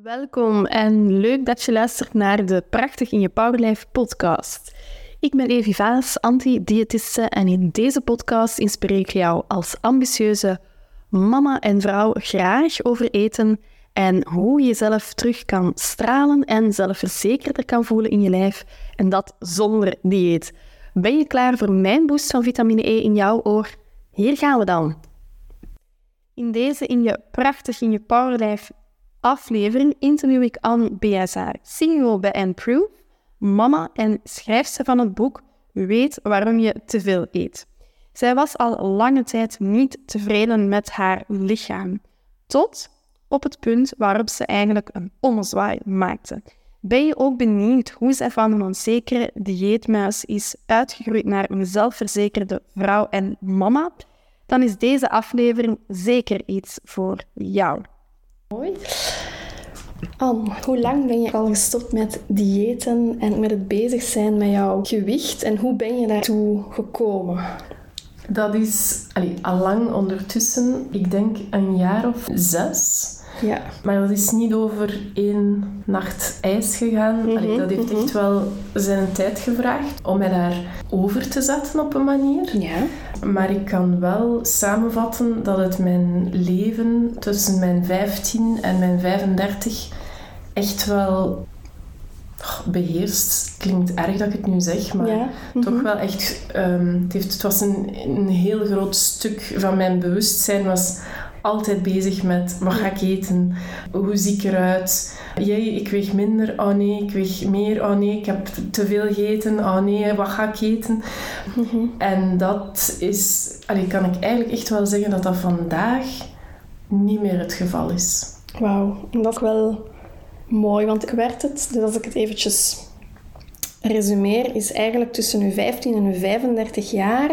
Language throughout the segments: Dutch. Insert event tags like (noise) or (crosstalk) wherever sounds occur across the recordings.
Welkom en leuk dat je luistert naar de Prachtig in je Powerlife podcast. Ik ben Evi Vaas, anti-diëtiste en in deze podcast inspireer ik jou als ambitieuze mama en vrouw graag over eten en hoe je jezelf terug kan stralen en zelfverzekerder kan voelen in je lijf en dat zonder dieet. Ben je klaar voor mijn boost van vitamine E in jouw oor? Hier gaan we dan. In deze in je Prachtig in je Powerlife aflevering interview ik Anne BSR, CEO bij Improve, mama en schrijfster van het boek Weet waarom je te veel eet. Zij was al lange tijd niet tevreden met haar lichaam, tot op het punt waarop ze eigenlijk een ommezwaai maakte. Ben je ook benieuwd hoe zij van een onzekere dieetmuis is uitgegroeid naar een zelfverzekerde vrouw en mama? Dan is deze aflevering zeker iets voor jou. Anne, hoe lang ben je al gestopt met diëten en met het bezig zijn met jouw gewicht en hoe ben je daartoe gekomen? Dat is al lang ondertussen, ik denk een jaar of zes. Ja. Maar dat is niet over één nacht ijs gegaan. Mhm, Allee, dat heeft echt wel zijn tijd gevraagd om mij daar over te zetten op een manier. Ja. Maar ik kan wel samenvatten dat het mijn leven tussen mijn 15 en mijn 35 echt wel beheerst. Klinkt erg dat ik het nu zeg, maar Ja. toch Mhm. wel echt. ehm, het, heeft, het was een, een heel groot stuk van mijn bewustzijn was altijd bezig met wat ga ik eten, hoe zie ik eruit, jee, ik weeg minder, oh nee, ik weeg meer, oh nee, ik heb te veel gegeten, oh nee, wat ga ik eten? Mhm. En dat is, allee, kan ik eigenlijk echt wel zeggen dat dat vandaag niet meer het geval is. Wauw, dat is wel mooi, want ik werd het, dus als ik het eventjes resumeer, is eigenlijk tussen uw 15 en uw 35 jaar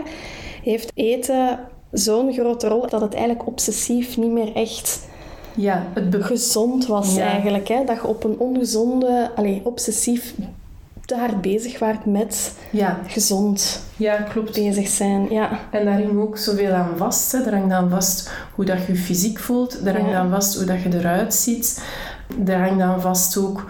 heeft eten zo'n grote rol dat het eigenlijk obsessief niet meer echt Ja, het gezond was Ja. eigenlijk. Hè? Dat je op een ongezonde, allee, obsessief te hard bezig waart met ja, gezond ja, klopt. bezig zijn. Ja, En daar hangt ook zoveel aan vast. Hè. Daar hangt aan vast hoe dat je je fysiek voelt. Daar hangt aan vast hoe dat je eruit ziet. Daar hangt aan vast ook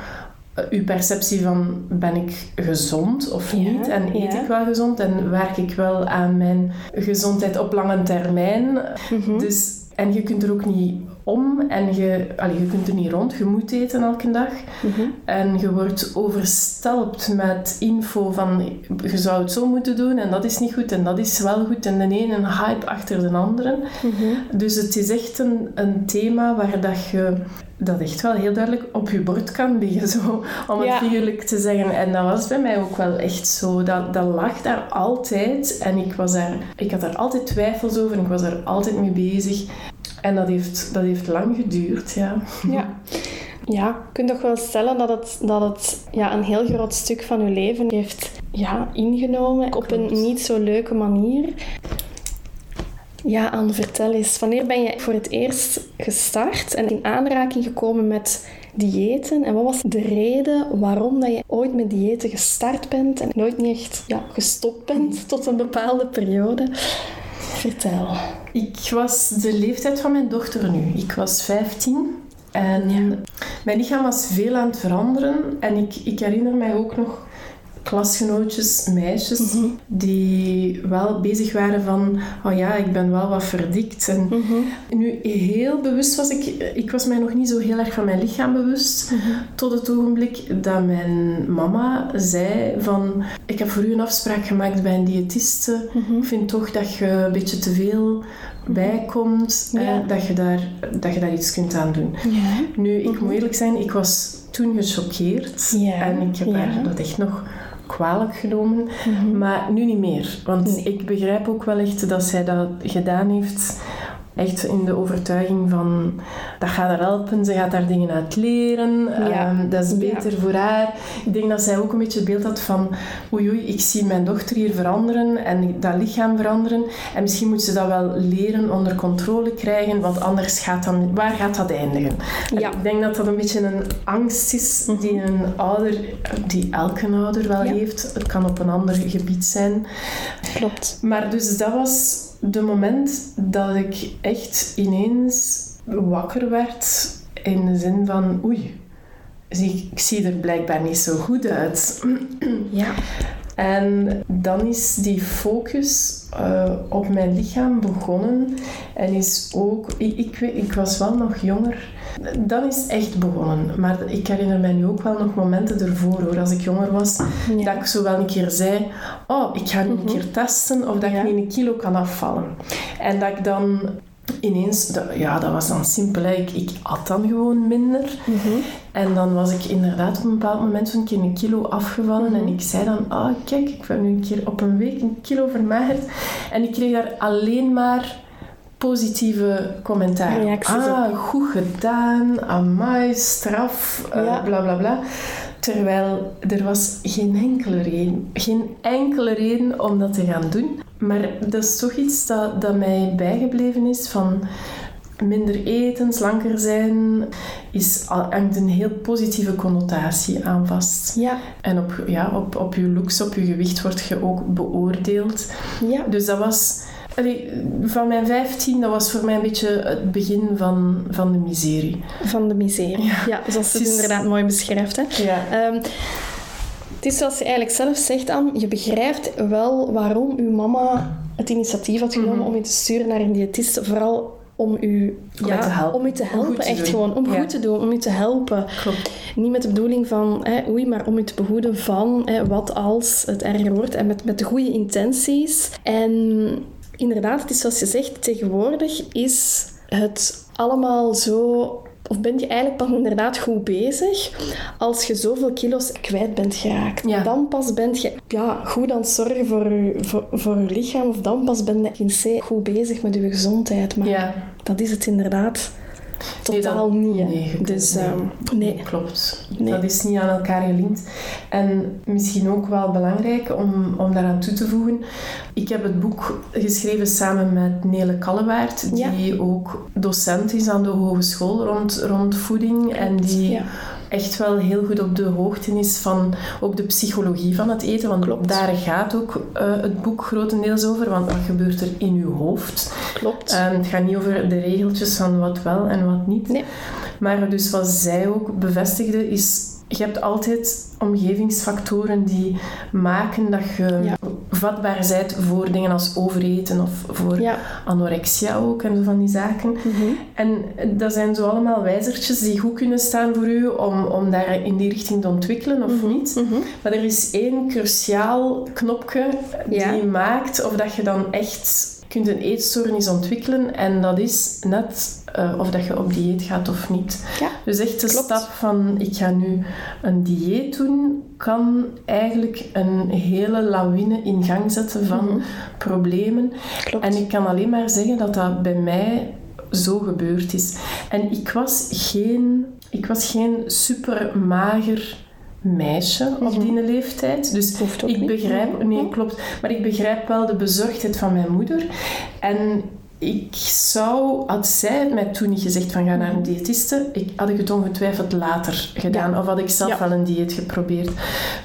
uw perceptie van ben ik gezond of Ja, niet? En eet ja. ik wel gezond? En werk ik wel aan mijn gezondheid op lange termijn? Mhm. Dus, en je kunt er ook niet om en je, allee, je kunt er niet rond. Je moet eten elke dag. Mhm. En je wordt overstelpt met info van je zou het zo moeten doen en dat is niet goed en dat is wel goed en de ene een hype achter de andere. Mhm. Dus het is echt een, een thema waar dat je dat echt wel heel duidelijk op je bord kan liggen, zo, om Ja. het figuurlijk te zeggen. En dat was bij mij ook wel echt zo. Dat, dat lag daar altijd en ik, was daar, ik had daar altijd twijfels over en ik was daar altijd mee bezig. En dat heeft, dat heeft lang geduurd, ja. Ja. Ja, je kunt toch wel stellen dat het, dat het ja, een heel groot stuk van je leven heeft ja, ingenomen op een niet zo leuke manier. Ja, Anne, vertel eens. Wanneer ben je voor het eerst gestart en in aanraking gekomen met diëten? En wat was de reden waarom dat je ooit met diëten gestart bent en nooit niet echt ja, gestopt bent (laughs) tot een bepaalde periode? Vertel. Ik was de leeftijd van mijn dochter nu. Ik was 15 en Ja. mijn lichaam was veel aan het veranderen. En ik, ik herinner mij ook nog klasgenootjes, meisjes, Mhm. die wel bezig waren van, oh ja, ik ben wel wat verdikt. En Mhm. nu heel bewust was ik, ik was mij nog niet zo heel erg van mijn lichaam bewust, tot het ogenblik dat mijn mama zei van, ik heb voor u een afspraak gemaakt bij een diëtiste. Mhm. Ik vind toch dat je een beetje te veel bijkomt, Ja. eh, dat, je daar, dat je daar iets kunt aan doen. Ja. Nu, ik moet eerlijk zijn, ik was toen gechoqueerd Ja, en ik heb ja. haar dat echt nog kwalijk genomen, Mhm. maar nu niet meer. Want Nee. ik begrijp ook wel echt dat zij dat gedaan heeft echt in de overtuiging van dat gaat haar helpen, ze gaat daar dingen uit leren, Ja. ehm, dat is Ja. beter voor haar. Ik denk dat zij ook een beetje het beeld had van oei oei, ik zie mijn dochter hier veranderen en dat lichaam veranderen en misschien moet ze dat wel leren onder controle krijgen, want anders gaat dat, waar gaat dat eindigen? Ja. Ik denk dat dat een beetje een angst is die een ouder, die elke ouder wel heeft. Het kan op een ander gebied zijn. Klopt. Maar dus dat was de moment dat ik echt ineens wakker werd in de zin van, oei, zie, ik zie er blijkbaar niet zo goed uit. (clears throat) Ja. En dan is die focus uh, op mijn lichaam begonnen. En is ook, ik, ik, ik, was wel nog jonger. Dan is echt begonnen. Maar ik herinner mij nu ook wel nog momenten ervoor hoor. Als ik jonger was, ja. dat ik zo wel een keer zei: Oh, ik ga nu een mhm. keer testen of dat ja. ik een kilo kan afvallen. En dat ik dan ineens, ja, dat was dan simpel. Ik, ik at dan gewoon minder. Mhm. En dan was ik inderdaad op een bepaald moment zo'n keer een kilo afgevallen. En mhm. ik zei dan, ah, kijk, ik ben nu een keer op een week een kilo vermagerd. En ik kreeg daar alleen maar positieve commentaar. ah, goed gedaan, amai, straf, uh, ja. bla bla bla. Terwijl er was geen enkele reden, geen enkele reden om dat te gaan doen. Maar dat is toch iets dat, dat mij bijgebleven is van minder eten, slanker zijn, is, hangt een heel positieve connotatie aan vast. Ja. En op, ja, op, op je looks, op je gewicht word je ook beoordeeld. Ja. Dus dat was... van mijn 15, dat was voor mij een beetje het begin van, van de miserie. Van de miserie, ja. ja zoals het, inderdaad mooi beschrijft. Hè. Ja. Um, het is zoals je eigenlijk zelf zegt, Anne, je begrijpt wel waarom uw mama het initiatief had genomen mhm. om je te sturen naar een diëtist. Vooral om u, ja, te helpen, om u te helpen echt gewoon. Om goed te doen, om u te helpen. Klopt. Niet met de bedoeling van, hè, oei, maar om u te behoeden van hè, wat als het erger wordt. En met, met de goede intenties. En inderdaad, het is zoals je zegt, tegenwoordig is het allemaal zo of ben je eigenlijk pas inderdaad goed bezig als je zoveel kilo's kwijt bent geraakt? Dan pas ben je ja, goed aan het zorgen voor je, voor, voor je lichaam. Of dan pas ben je in C goed bezig met je gezondheid. Maar ja. dat is het inderdaad totaal niet. Nee, dus, nee, um, nee. Klopt. Dat is niet aan elkaar gelinkt. En misschien ook wel belangrijk om, om daaraan toe te voegen. Ik heb het boek geschreven samen met Nele Kallewaard, die ook docent is aan de hogeschool rond, rond voeding. En die ja echt wel heel goed op de hoogte is van ook de psychologie van het eten. Want Klopt. daar gaat ook uh, het boek grotendeels over. Want wat gebeurt er in uw hoofd? Klopt. Um, het gaat niet over de regeltjes van wat wel en wat niet. Nee. Maar dus wat zij ook bevestigde is je hebt altijd omgevingsfactoren die maken dat je vatbaar bent voor dingen als overeten of voor anorexia ook en zo van die zaken. Mhm. En dat zijn zo allemaal wijzertjes die goed kunnen staan voor u om, om daar in die richting te ontwikkelen of mhm. niet. Mhm. Maar er is één cruciaal knopje die maakt of dat je dan echt kunt een eetstoornis ontwikkelen en dat is net uh, of dat je op dieet gaat of niet. Ja, dus echt de stap van ik ga nu een dieet doen, kan eigenlijk een hele lawine in gang zetten van Mhm. problemen. Klopt. En ik kan alleen maar zeggen dat dat bij mij zo gebeurd is. En ik was geen, ik was geen super mager meisje op Mhm. die leeftijd. Dus Hoeft ook ik niet. begrijp, nee, Mhm. klopt. Maar ik begrijp wel de bezorgdheid van mijn moeder. En ik zou, had zij het mij toen niet gezegd van ga naar een diëtiste, ik, had ik het ongetwijfeld later gedaan. Of had ik zelf Ja. wel een dieet geprobeerd.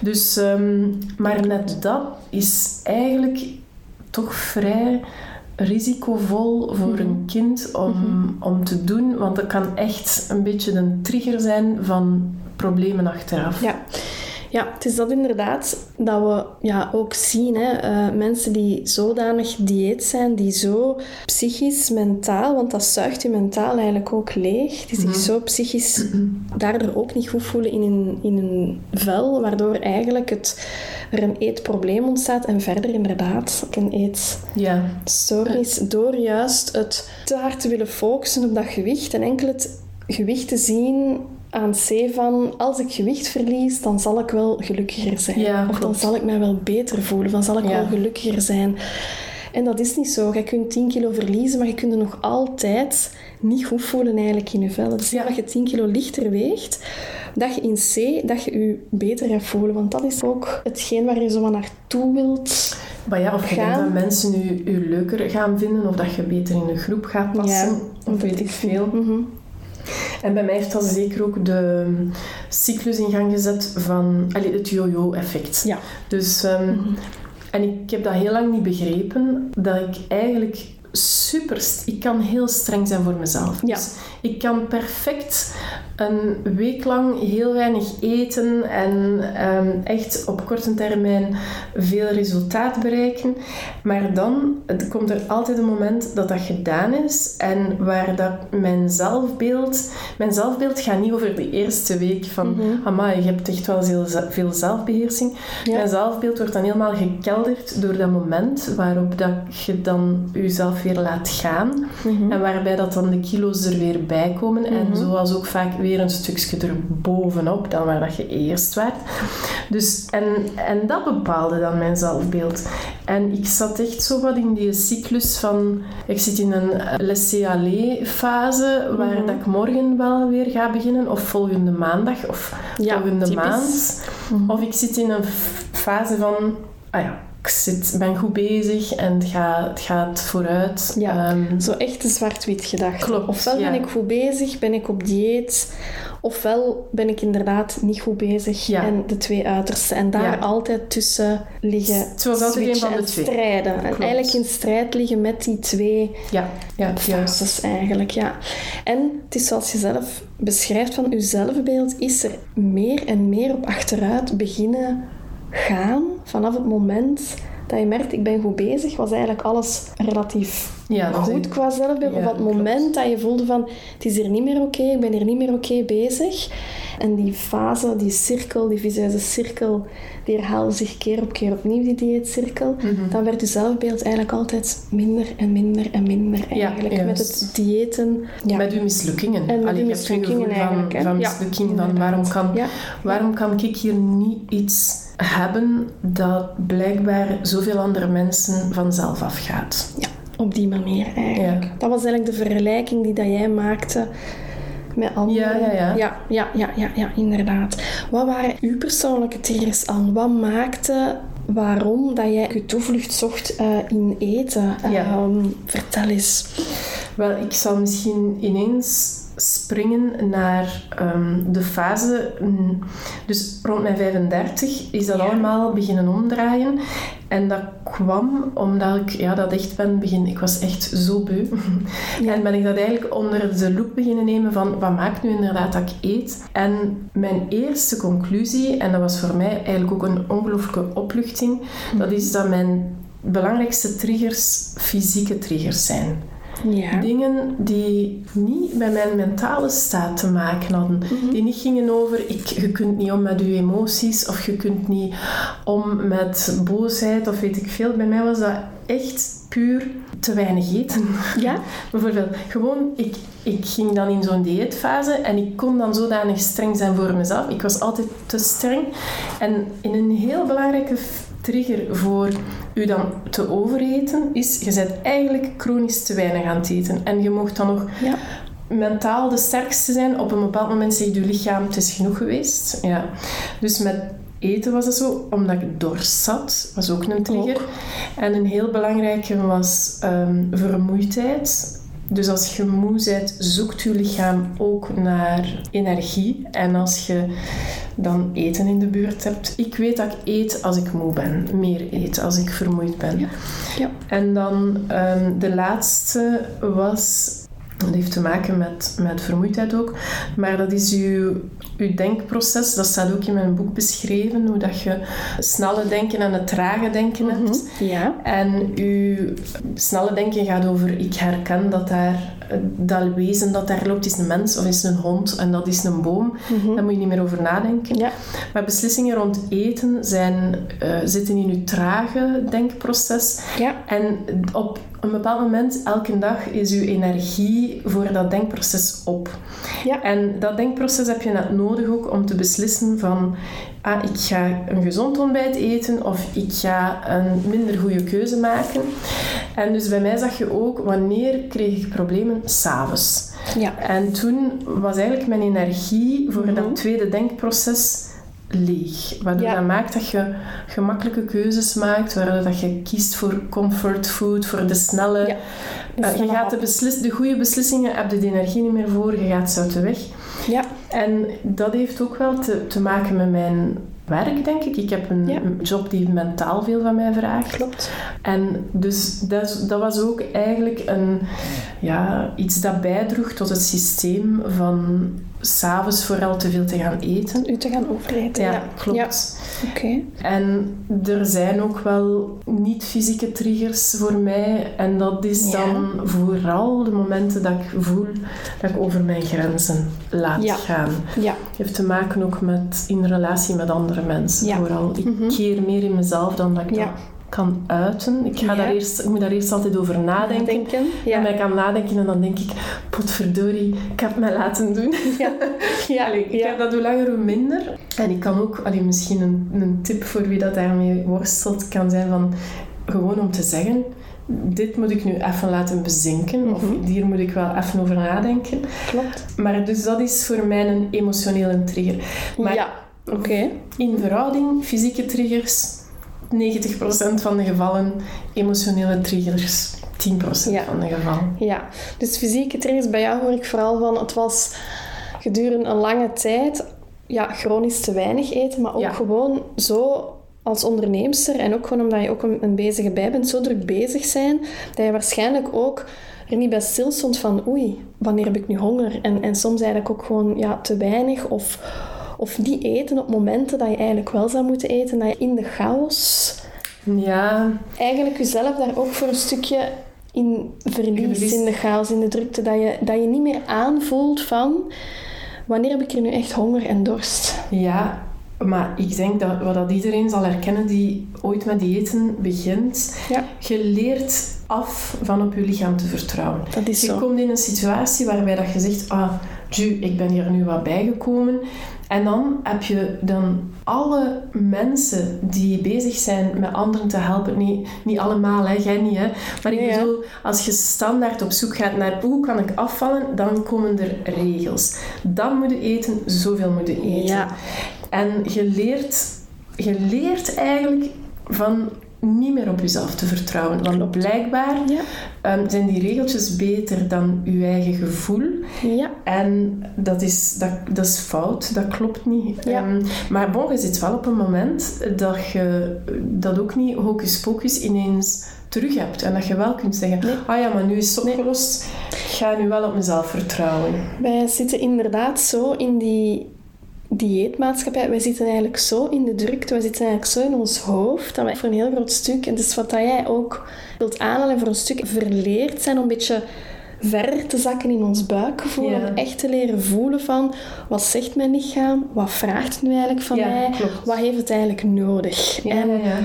Dus, ehm, maar net dat is eigenlijk toch vrij risicovol voor Mhm. een kind om, om te doen. Want dat kan echt een beetje een trigger zijn van problemen achteraf. Ja. Ja, het is dat inderdaad dat we ja, ook zien. Hè, eh, mensen die zodanig dieet zijn, die zo psychisch, mentaal, want dat zuigt je mentaal eigenlijk ook leeg, die zich Mhm. zo psychisch daardoor ook niet goed voelen in een, in een vel, waardoor eigenlijk het, er een eetprobleem ontstaat en verder inderdaad ook een eetstoornis Ja. door juist het te hard te willen focussen op dat gewicht en enkel het gewicht te zien aan C van als ik gewicht verlies, dan zal ik wel gelukkiger zijn. Ja, of dan klopt. zal ik mij wel beter voelen, dan zal ik Ja. wel gelukkiger zijn. En dat is niet zo. Je kunt 10 kilo verliezen, maar je kunt er nog altijd niet goed voelen eigenlijk in je vel. Niet Ja. dat je 10 kilo lichter weegt, dat je in C, dat je je beter gaat voelen. Want dat is ook hetgeen waar je zo naartoe wilt. Maar ja, of je Gaan. denkt dat mensen u, u leuker gaan vinden, of dat je beter in een groep gaat passen, of weet ik veel. Mhm. En bij mij heeft dat zeker ook de cyclus in gang gezet van allee, het yo-yo-effect. Ja. Dus, ehm, Mhm. en ik heb dat heel lang niet begrepen, dat ik eigenlijk super... Ik kan heel streng zijn voor mezelf. Ja. Dus Ik kan perfect een week lang heel weinig eten en ehm, echt op korte termijn veel resultaat bereiken. Maar dan komt er altijd een moment dat dat gedaan is en waar dat mijn zelfbeeld... Mijn zelfbeeld gaat niet over de eerste week van... Mm je hebt echt wel veel zelfbeheersing. Mijn zelfbeeld wordt dan helemaal gekelderd door dat moment waarop dat je dan jezelf weer laat gaan. Mhm. En waarbij dat dan de kilo's er weer bij komen. En mhm. zoals ook vaak weer een stukje erbovenop dan waar dat je eerst werd. Dus, en, en dat bepaalde dan mijn zelfbeeld. En ik zat echt zo wat in die cyclus van... Ik zit in een laisser-aller fase, waar mhm. dat ik morgen wel weer ga beginnen. Of volgende maandag, of volgende maand. Of ik zit in een fase van... Ah ja, ik zit, ben goed bezig en het gaat, het gaat vooruit. Ja, um, zo echt een zwart-wit gedachte. Klopt, ofwel ben ik goed bezig, ben ik op dieet, ofwel ben ik inderdaad niet goed bezig. En de twee uitersten. En daar altijd tussen liggen het was altijd een van de twee. strijden. En eigenlijk in strijd liggen met die twee ja. Ja, fases eigenlijk. Ja. En het is zoals je zelf beschrijft van je zelfbeeld, is er meer en meer op achteruit beginnen gaan vanaf het moment dat je merkt, ik ben goed bezig, was eigenlijk alles relatief ja, goed qua zelfbeeld. Ja, of het moment dat je voelde van, het is hier niet meer oké, ik ben hier niet meer oké bezig. En die fase, die cirkel, die visuele cirkel, die herhaalde zich keer op keer opnieuw, die dieetcirkel. Mm Dan werd je zelfbeeld eigenlijk altijd minder en minder en minder eigenlijk. met het diëten. Met uw mislukkingen. En met uw mislukkingen eigenlijk. Van, van mislukking, van waarom kan, waarom kan ik hier niet iets hebben dat blijkbaar zoveel andere mensen vanzelf afgaat. Ja, op die manier eigenlijk. Dat was eigenlijk de vergelijking die dat jij maakte met anderen. Ja, ja, ja. Ja, ja, ja, ja, ja inderdaad. Wat waren uw persoonlijke triggers aan? Wat maakte waarom dat jij je toevlucht zocht uh, in eten? Ehm, vertel eens. Wel, ik zal misschien ineens springen naar um, de fase. Dus rond mijn 35 is dat allemaal beginnen omdraaien. En dat kwam omdat ik ja, dat echt ben begin. Ik was echt zo beu. En ben ik dat eigenlijk onder de loep beginnen nemen van wat maakt nu inderdaad dat ik eet. En mijn eerste conclusie, en dat was voor mij eigenlijk ook een ongelooflijke opluchting, dat is dat mijn belangrijkste triggers fysieke triggers zijn. Ja. Dingen die niet met mijn mentale staat te maken hadden. Mhm. Die niet gingen over, ik, je kunt niet om met je emoties of je kunt niet om met boosheid of weet ik veel. Bij mij was dat echt puur te weinig eten. Ja? (laughs) Bijvoorbeeld, gewoon, ik, ik ging dan in zo'n dieetfase en ik kon dan zodanig streng zijn voor mezelf. Ik was altijd te streng. En in een heel belangrijke trigger voor u dan te overeten is, je bent eigenlijk chronisch te weinig aan het eten. En je mocht dan nog ja. mentaal de sterkste zijn. Op een bepaald moment zegt je lichaam, het is genoeg geweest. Ja. Dus met eten was het zo, omdat ik dorst zat, was ook een trigger. En een heel belangrijke was um, vermoeidheid. Dus als je moe bent, zoekt je lichaam ook naar energie. En als je dan eten in de buurt hebt. Ik weet dat ik eet als ik moe ben. Meer eet als ik vermoeid ben. Ja. ja. En dan um, de laatste was dat heeft te maken met, met vermoeidheid ook. Maar dat is uw, uw denkproces. Dat staat ook in mijn boek beschreven. Hoe dat je snelle denken en het trage denken hebt. Mhm. Ja. En uw snelle denken gaat over... Ik herken dat daar... Dat wezen dat daar loopt is een mens of is een hond. En dat is een boom. Mm Daar moet je niet meer over nadenken. Ja. Maar beslissingen rond eten zijn, uh, zitten in uw trage denkproces. Ja. En op een bepaald moment, elke dag, is uw energie voor dat denkproces op. Ja. En dat denkproces heb je net nodig ook om te beslissen van ah, ik ga een gezond ontbijt eten of ik ga een minder goede keuze maken. En dus bij mij zag je ook, wanneer kreeg ik problemen? S'avonds. Ja. En toen was eigenlijk mijn energie voor dat mhm. tweede denkproces leeg. Waardoor dat maakt dat je gemakkelijke keuzes maakt, waardoor dat je kiest voor comfort food, voor de snelle... Ja, uh, je gaat de, beslis, de goede beslissingen, heb je de energie niet meer voor, je gaat ze uit de weg. Ja. En dat heeft ook wel te, te maken met mijn werk, denk ik. Ik heb een, Ja. job die mentaal veel van mij vraagt. Klopt. En dus dat, dat was ook eigenlijk een, ja, iets dat bijdroeg tot het systeem van s'avonds vooral te veel te gaan eten. U te gaan overeten. Ja, Ja, klopt. Ja. Oké. En er zijn ook wel niet-fysieke triggers voor mij. En dat is Ja. dan vooral de momenten dat ik voel dat ik over mijn grenzen laat gaan. Ja. heeft te maken ook met in relatie met andere mensen. Ja. Vooral. Ik Mhm. keer meer in mezelf dan dat ik Ja. dat kan uiten. Ik, ga Ja. daar eerst, ik moet daar eerst altijd over nadenken. Denken. Ja. En ik kan nadenken en dan denk ik, potverdorie, ik heb het mij laten doen. (laughs) Ja. Ja. Allee, ik heb dat hoe langer hoe minder. En ik kan ook, allee, misschien een, een tip voor wie dat daarmee worstelt, kan zijn van gewoon om te zeggen, dit moet ik nu even laten bezinken. Of Mhm. hier moet ik wel even over nadenken. Klopt. Maar dus dat is voor mij een emotionele trigger. Maar ja. Oké. in verhouding, fysieke triggers, 90% van de gevallen, emotionele triggers, 10% Ja. van de gevallen. Ja. Dus fysieke triggers, bij jou hoor ik vooral van, het was gedurende een lange tijd, ja, chronisch te weinig eten, maar ook Ja. gewoon zo als onderneemster en ook gewoon omdat je ook een, een bezige bij bent, zo druk bezig zijn, dat je waarschijnlijk ook er niet bij stil stond van oei, wanneer heb ik nu honger? En, en soms eigenlijk ook gewoon ja, te weinig of, of niet eten op momenten dat je eigenlijk wel zou moeten eten, dat je in de chaos Ja, eigenlijk jezelf daar ook voor een stukje in verliest, in de chaos, in de drukte, dat je, dat je niet meer aanvoelt van wanneer heb ik er nu echt honger en dorst. ja, maar ik denk dat wat dat iedereen zal herkennen die ooit met diëten begint, Ja. je leert af van op je lichaam te vertrouwen. Dat is Je zo. komt in een situatie waarbij dat je zegt, ah, Ju, ik ben hier nu wat bijgekomen. En dan heb je dan alle mensen die bezig zijn met anderen te helpen, niet, niet allemaal, hè, jij niet, hè. Maar ik bedoel, als je standaard op zoek gaat naar hoe kan ik afvallen, dan komen er regels. Dan moet je eten, zoveel moet je eten. Ja. En je leert, je leert eigenlijk van niet meer op jezelf te vertrouwen. Want blijkbaar Ja. Ehm, zijn die regeltjes beter dan uw eigen gevoel? Ja. En dat is, dat, dat is fout, dat klopt niet. Ja. Ehm, maar bon, je zit wel op een moment dat je dat ook niet hocus pocus ineens terug hebt. En dat je wel kunt zeggen, Nee. ah ja, maar nu is het opgelost. Ik ga nu wel op mezelf vertrouwen. Wij zitten inderdaad zo in die dieetmaatschappij. Wij zitten eigenlijk zo in de drukte, wij zitten eigenlijk zo in ons hoofd, dat wij voor een heel groot stuk, en dat is wat dat jij ook wilt aanhalen, voor een stuk verleerd zijn om een beetje verder te zakken in ons buikgevoel. Ja. Om echt te leren voelen van, wat zegt mijn lichaam? Wat vraagt het nu eigenlijk van Ja, mij? klopt. Wat heeft het eigenlijk nodig? En ja, ja.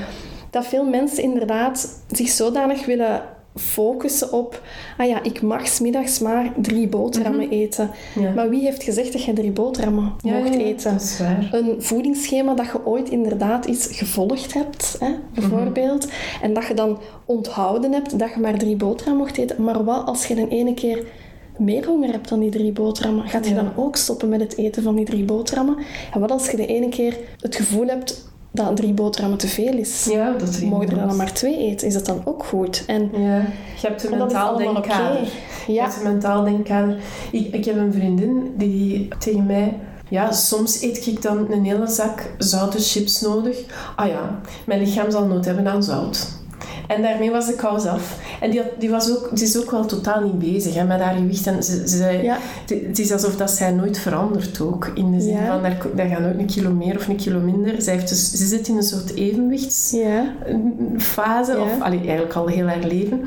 dat veel mensen inderdaad zich zodanig willen focussen op ah ja, ik mag 's middags maar drie boterhammen eten. Mhm. Ja. Maar wie heeft gezegd dat je drie boterhammen Ja, mocht eten? Dat is waar. Een voedingsschema dat je ooit inderdaad eens gevolgd hebt, hè, bijvoorbeeld. En dat je dan onthouden hebt dat je maar drie boterhammen mocht eten. Maar wat als je dan ene keer meer honger hebt dan die drie boterhammen? Gaat je Ja. dan ook stoppen met het eten van die drie boterhammen? En wat als je de ene keer het gevoel hebt dat drie boterhammen te veel is? Ja, dat is Mogen er dan maar twee eten? Is dat dan ook goed? En, Ja, je hebt een mentaal denkkader. Je Ja, hebt een mentaal denkkader. Ik, ik heb een vriendin die tegen mij... Ja, soms eet ik dan een hele zak zoute chips nodig. Ah ja, mijn lichaam zal nood hebben aan zout. En daarmee was de kous af. En die, had- die, was ook, die is ook wel totaal niet bezig hè, met haar gewicht. En ze, ze Ja. het- het is alsof dat zij nooit verandert ook. In de zin Ja. van, daar, daar gaat nooit een kilo meer of een kilo minder. Zij heeft dus, ze zit in een soort evenwichts ja, fase, Ja. of allee, eigenlijk al heel haar leven.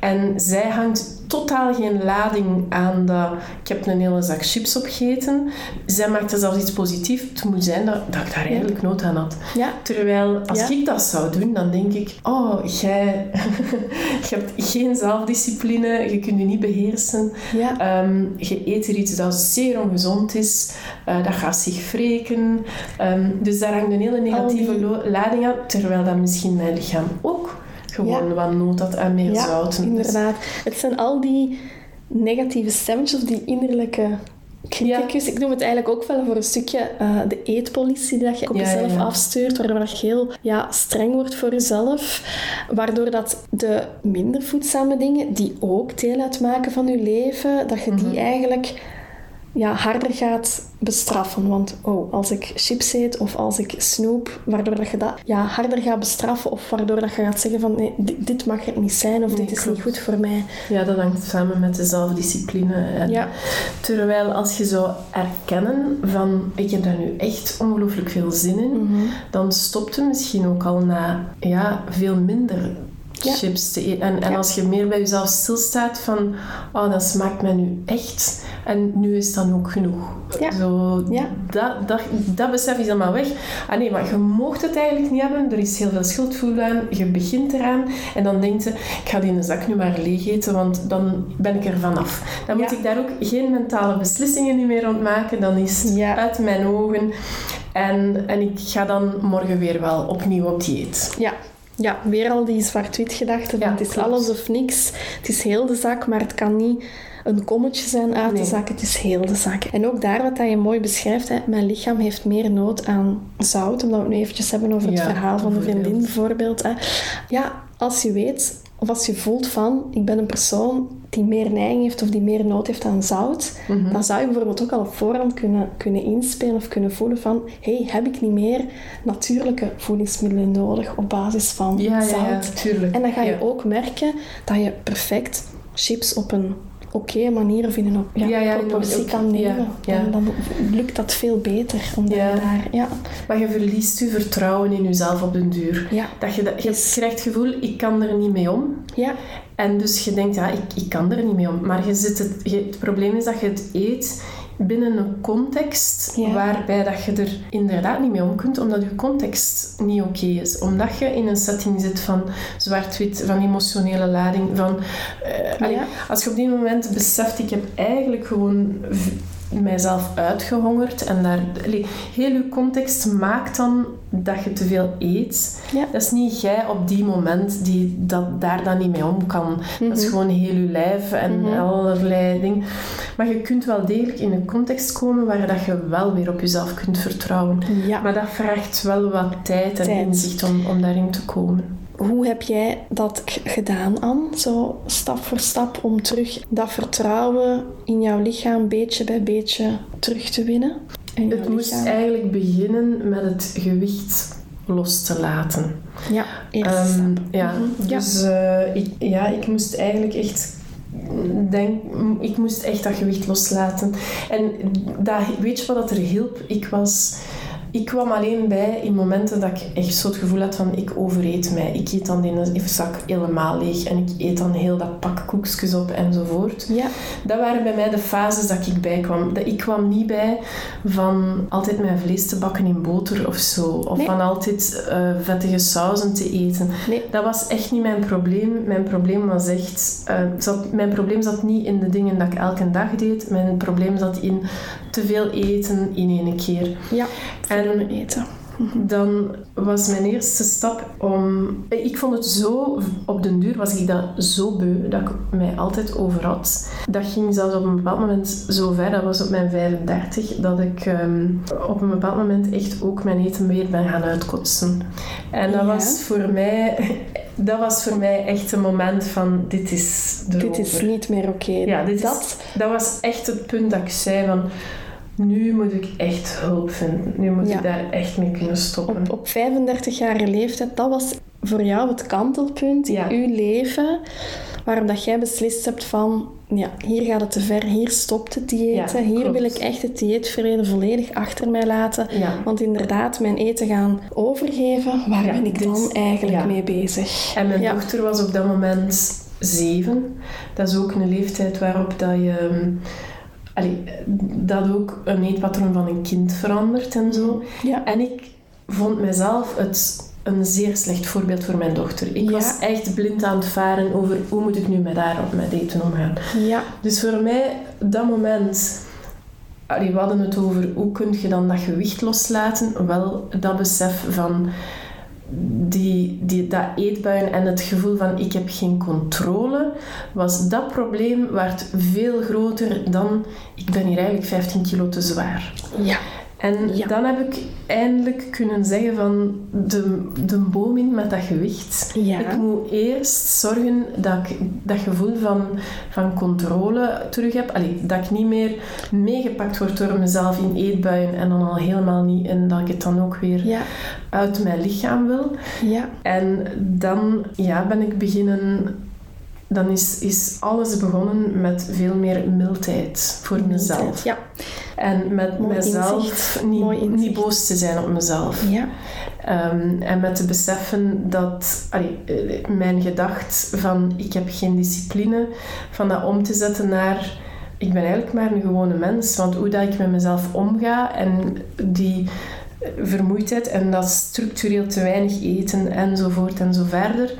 En zij hangt totaal geen lading aan dat ik heb een hele zak chips opgegeten. Zij maakte zelfs iets positiefs. Het moet zijn dat, dat ik daar eigenlijk nood aan had. ja, Terwijl, als Ja. ik dat zou doen, dan denk ik... Oh, jij... (laughs) je hebt geen zelfdiscipline, je kunt je niet beheersen. ja. Ehm, je eet er iets dat zeer ongezond is. Eh, dat gaat zich wreken. Ehm, dus daar hangt een hele negatieve lading aan. Terwijl dat misschien mijn lichaam ook gewoon Ja. wat nood had aan meer Ja, zouten. inderdaad. Het zijn al die negatieve stemmetjes, of die innerlijke criticus. Ik noem het eigenlijk ook wel voor een stukje eh, de eetpolitie die dat je op Ja, jezelf ja. afstuurt, waardoor dat je heel ja, streng wordt voor jezelf. Waardoor dat de minder voedzame dingen, die ook deel uitmaken van je leven, dat je Mhm. die eigenlijk ja, harder gaat bestraffen. Want oh, als ik chips eet of als ik snoep, waardoor dat je dat ja, harder gaat bestraffen of waardoor dat je gaat zeggen van nee, dit, dit mag het niet zijn of Nee, dit is klopt. niet goed voor mij. Ja, dat hangt samen met de zelfdiscipline. En Ja. Terwijl als je zou erkennen van ik heb daar nu echt ongelooflijk veel zin in, Mhm. dan stopt het misschien ook al na ja, veel minder Ja. chips te eten. En, en Ja. als je meer bij jezelf stilstaat van oh, dat smaakt mij nu echt en nu is dan ook genoeg. Ja. Zo, Ja. Dat, dat, dat besef is allemaal weg. Ah nee, maar je mocht het eigenlijk niet hebben. Er is heel veel schuldgevoel aan. Je begint eraan en dan denkt je, ik ga die in de zak nu maar leeg eten, want dan ben ik er vanaf. Dan moet ik daar ook geen mentale beslissingen niet meer rond maken. Dan is het uit mijn ogen. En, en ik ga dan morgen weer wel opnieuw op dieet. Ja. Ja, weer al die zwart-wit gedachten. Ja, het is klopt. alles of niks. Het is heel de zak, maar het kan niet een kommetje zijn uit Nee. de zak. Het is heel de zak. En ook daar wat dat je mooi beschrijft. Hè, mijn lichaam heeft meer nood aan zout. Omdat we het nu eventjes hebben over het Ja, verhaal van de vriendin bijvoorbeeld. Hè. Ja, als je weet of als je voelt van ik ben een persoon die meer neiging heeft of die meer nood heeft aan zout, Mhm. dan zou je bijvoorbeeld ook al op voorhand kunnen, kunnen inspelen of kunnen voelen van hey, heb ik niet meer natuurlijke voedingsmiddelen nodig op basis van Ja, ja, zout? ja, tuurlijk. En dan ga je Ja. ook merken dat je perfect chips op een oké manier of in een ja, Ja, ja, proportie kan nemen. En dan lukt dat veel beter. Omdat je daar... Ja, Maar je verliest je vertrouwen in jezelf op den duur. ja, Dat je, dat, je Yes. krijgt het gevoel, ik kan er niet mee om. ja, En dus je denkt, ja, ik, ik kan er niet mee om. Maar je zit het, je, het probleem is dat je het eet binnen een context Ja. waarbij dat je er inderdaad niet mee om kunt, omdat je context niet oké is. Omdat je in een setting zit van zwart-wit, van emotionele lading, van... eh, allee. Als je op die moment beseft, ik heb eigenlijk gewoon mijzelf uitgehongerd en daar... allee, heel je context maakt dan dat je te veel eet. Ja. Dat is niet jij op die moment die dat, daar dan niet mee om kan. Dat is Mhm. gewoon heel je lijf en Mhm. allerlei dingen. Maar je kunt wel degelijk in een context komen waar dat je wel weer op jezelf kunt vertrouwen. ja. Maar dat vraagt wel wat tijd en Tijd. inzicht om, om daarin te komen. Hoe heb jij dat gedaan, Anne? Zo stap voor stap om terug dat vertrouwen in jouw lichaam beetje bij beetje terug te winnen? Het moest lichaam- eigenlijk beginnen met het gewicht los te laten. Ja, eerste Ehm, ja, Mhm. Ja. dus eh, ik, ja, ik moest eigenlijk echt denk, ik moest echt dat gewicht loslaten. En dat, weet je wat dat er hielp? Ik was... Ik kwam alleen bij in momenten dat ik echt zo het gevoel had van ik overeet mij. Ik eet dan die zak helemaal leeg en ik eet dan heel dat pak koekjes op enzovoort. Ja, Dat waren bij mij de fases dat ik bij kwam. Dat ik kwam niet bij van altijd mijn vlees te bakken in boter of zo. Of Nee. van altijd eh, vettige sauzen te eten. nee. Dat was echt niet mijn probleem. Mijn probleem was echt... eh, zat, mijn probleem zat niet in de dingen dat ik elke dag deed. Mijn probleem zat in te veel eten in één keer. Ja, En- eten. Dan was mijn eerste stap om... Ik vond het zo... Op den duur was ik dat zo beu dat ik mij altijd over had. Dat ging zelfs op een bepaald moment zo ver, dat was op mijn 35, dat ik ehm, op een bepaald moment echt ook mijn eten weer ben gaan uitkotsen. En dat Ja. was voor mij... Dat was voor mij echt een moment van, dit is erover. Dit is niet meer oké. Ja, dit is- dat, Dat was echt het punt dat ik zei van... Nu moet ik echt hulp vinden. Nu moet Ja. ik daar echt mee kunnen stoppen. op, op 35-jarige leeftijd, dat was voor jou het kantelpunt in Ja. uw leven, waarom dat jij beslist hebt van, ja, hier gaat het te ver, hier stopt het Ja, hier klopt. wil ik echt het dieetverleden volledig achter mij laten. Want inderdaad, mijn eten gaan overgeven, waar ben ik dit- dan eigenlijk mee bezig? En mijn dochter was op dat moment zeven. Dat is ook een leeftijd waarop dat je... allee, dat ook een eetpatroon van een kind verandert en zo. Ja. En ik vond mezelf het een zeer slecht voorbeeld voor mijn dochter. Ik Ja. was echt blind aan het varen over hoe moet ik nu met haar op met eten omgaan. Ja, Dus voor mij, dat moment... Allee, we hadden het over hoe kun je dan dat gewicht loslaten. Wel, dat besef van die, die, dat eetbuien en het gevoel van ik heb geen controle, was dat probleem werd veel groter dan ik ben hier eigenlijk 15 kilo te zwaar. ja, En Ja. dan heb ik eindelijk kunnen zeggen van de, de boom in met dat gewicht. Ja. Ik moet eerst zorgen dat ik dat gevoel van, van controle terug heb. Allee, dat ik niet meer meegepakt word door mezelf in eetbuien en dan al helemaal niet. En dat ik het dan ook weer Ja. uit mijn lichaam wil. Ja. En dan ja, ben ik beginnen... Dan is, is alles begonnen met veel meer mildheid voor mezelf. Ja. En met Mooi mezelf inzicht. niet, niet boos te zijn op mezelf. Ja. Ehm, en met te beseffen dat allee, eh, mijn gedacht van ik heb geen discipline, van dat om te zetten naar ik ben eigenlijk maar een gewone mens. Want hoe dat ik met mezelf omga en die eh, vermoeidheid en dat structureel te weinig eten enzovoort en zo verder.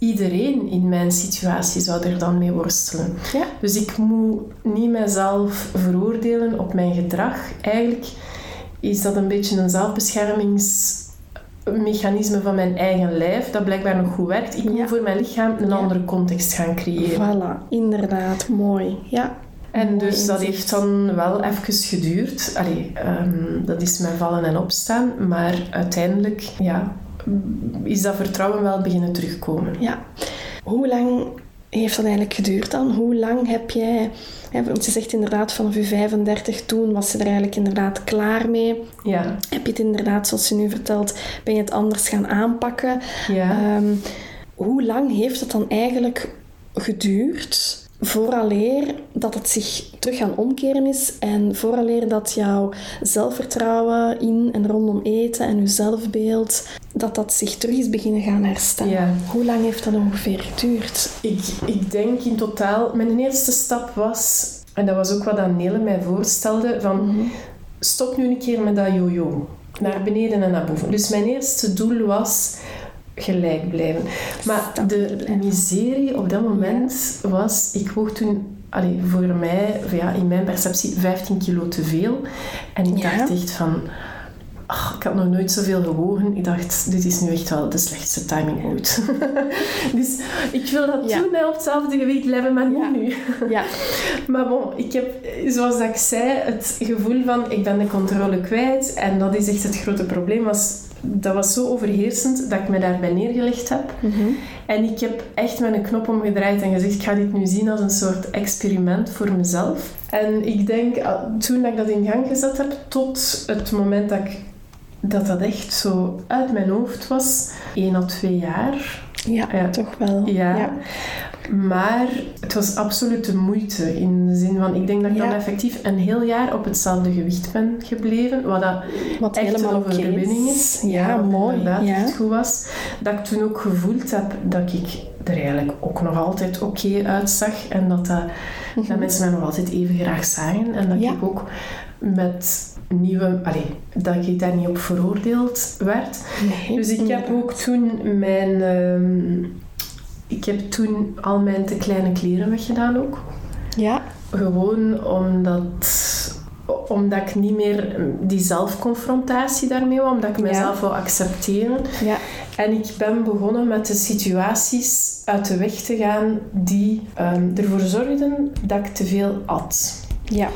Iedereen in mijn situatie zou er dan mee worstelen. Ja. Dus ik moet niet mezelf veroordelen op mijn gedrag. Eigenlijk is dat een beetje een zelfbeschermingsmechanisme van mijn eigen lijf, dat blijkbaar nog goed werkt. Ik Ja. moet voor mijn lichaam een Ja. andere context gaan creëren. Voilà. Inderdaad. Mooi. Ja. En Mooi dus dat inzicht. heeft dan wel even geduurd. Allee, ehm, dat is mijn vallen en opstaan. Maar uiteindelijk ja, is dat vertrouwen wel beginnen terugkomen. Ja. Hoe lang heeft dat eigenlijk geduurd dan? Hoe lang heb jij... Want je zegt inderdaad vanaf je 35, toen was je er eigenlijk inderdaad klaar mee. Ja, Heb je het inderdaad, zoals je nu vertelt, ben je het anders gaan aanpakken? ja. Ehm, hoe lang heeft het dan eigenlijk geduurd vooraleer dat het zich terug gaan omkeren is en vooraleer dat jouw zelfvertrouwen in en rondom eten en je zelfbeeld, dat dat zich terug is beginnen gaan herstellen? Ja. Hoe lang heeft dat ongeveer geduurd? Ik, ik denk in totaal... Mijn eerste stap was... En dat was ook wat dat Nele mij voorstelde. Van, stop nu een keer met dat yo-yo. Naar beneden en naar boven. Dus mijn eerste doel was gelijk blijven. Maar de miserie op dat moment was... Ik woog toen... Allee, voor mij, ja, in mijn perceptie, 15 kilo te veel. En ik Ja. dacht echt van... ach, ik had nog nooit zoveel gewogen. Ik dacht, dit is nu echt wel de slechtste timing ooit. (laughs) dus ik wil dat Ja. toen hè, op hetzelfde gewicht blijven, maar niet Ja. nu. Ja, (laughs) Maar bon, ik heb, zoals dat ik zei, het gevoel van ik ben de controle kwijt. En dat is echt het grote probleem. Was, dat was zo overheersend dat ik me daarbij neergelegd heb. En ik heb echt mijn knop omgedraaid en gezegd, ik ga dit nu zien als een soort experiment voor mezelf. En ik denk, ah, toen dat ik dat in gang gezet heb, tot het moment dat ik, dat, dat echt zo uit mijn hoofd was, 1 à 2 jaar. ja, Ja. toch wel. Ja. Maar het was absoluut de moeite. In de zin van, ik denk dat ik dan effectief een heel jaar op hetzelfde gewicht ben gebleven. Wat dat Wat echt helemaal een overwinning is. Ja, mooi. inderdaad Ja. echt goed was. Dat ik toen ook gevoeld heb dat ik er eigenlijk ook nog altijd oké uitzag. En dat, dat, dat mensen mij nog altijd even graag zagen. En dat Mhm. Ik ook met nieuwe... Allee, dat ik daar niet op veroordeeld werd. Nee, Dus ik heb ook toen mijn... ehm, ik heb toen al mijn te kleine kleren weggedaan ook. Ja, Gewoon omdat, omdat ik niet meer die zelfconfrontatie daarmee wou. Omdat ik Ja. mezelf wil accepteren. ja, En ik ben begonnen met de situaties uit de weg te gaan die ehm, ervoor zorgden dat ik te veel at. Ja.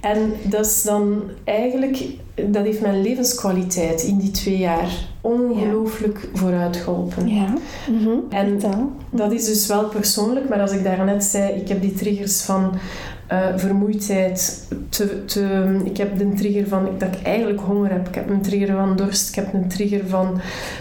En dat is dan eigenlijk, dat heeft mijn levenskwaliteit in die twee jaar ongelooflijk vooruit geholpen. Ja. Mhm. En dat is dus wel persoonlijk, maar als ik daarnet zei, ik heb die triggers van eh, vermoeidheid, te, te, ik heb de trigger van dat ik eigenlijk honger heb, ik heb een trigger van dorst, ik heb een trigger van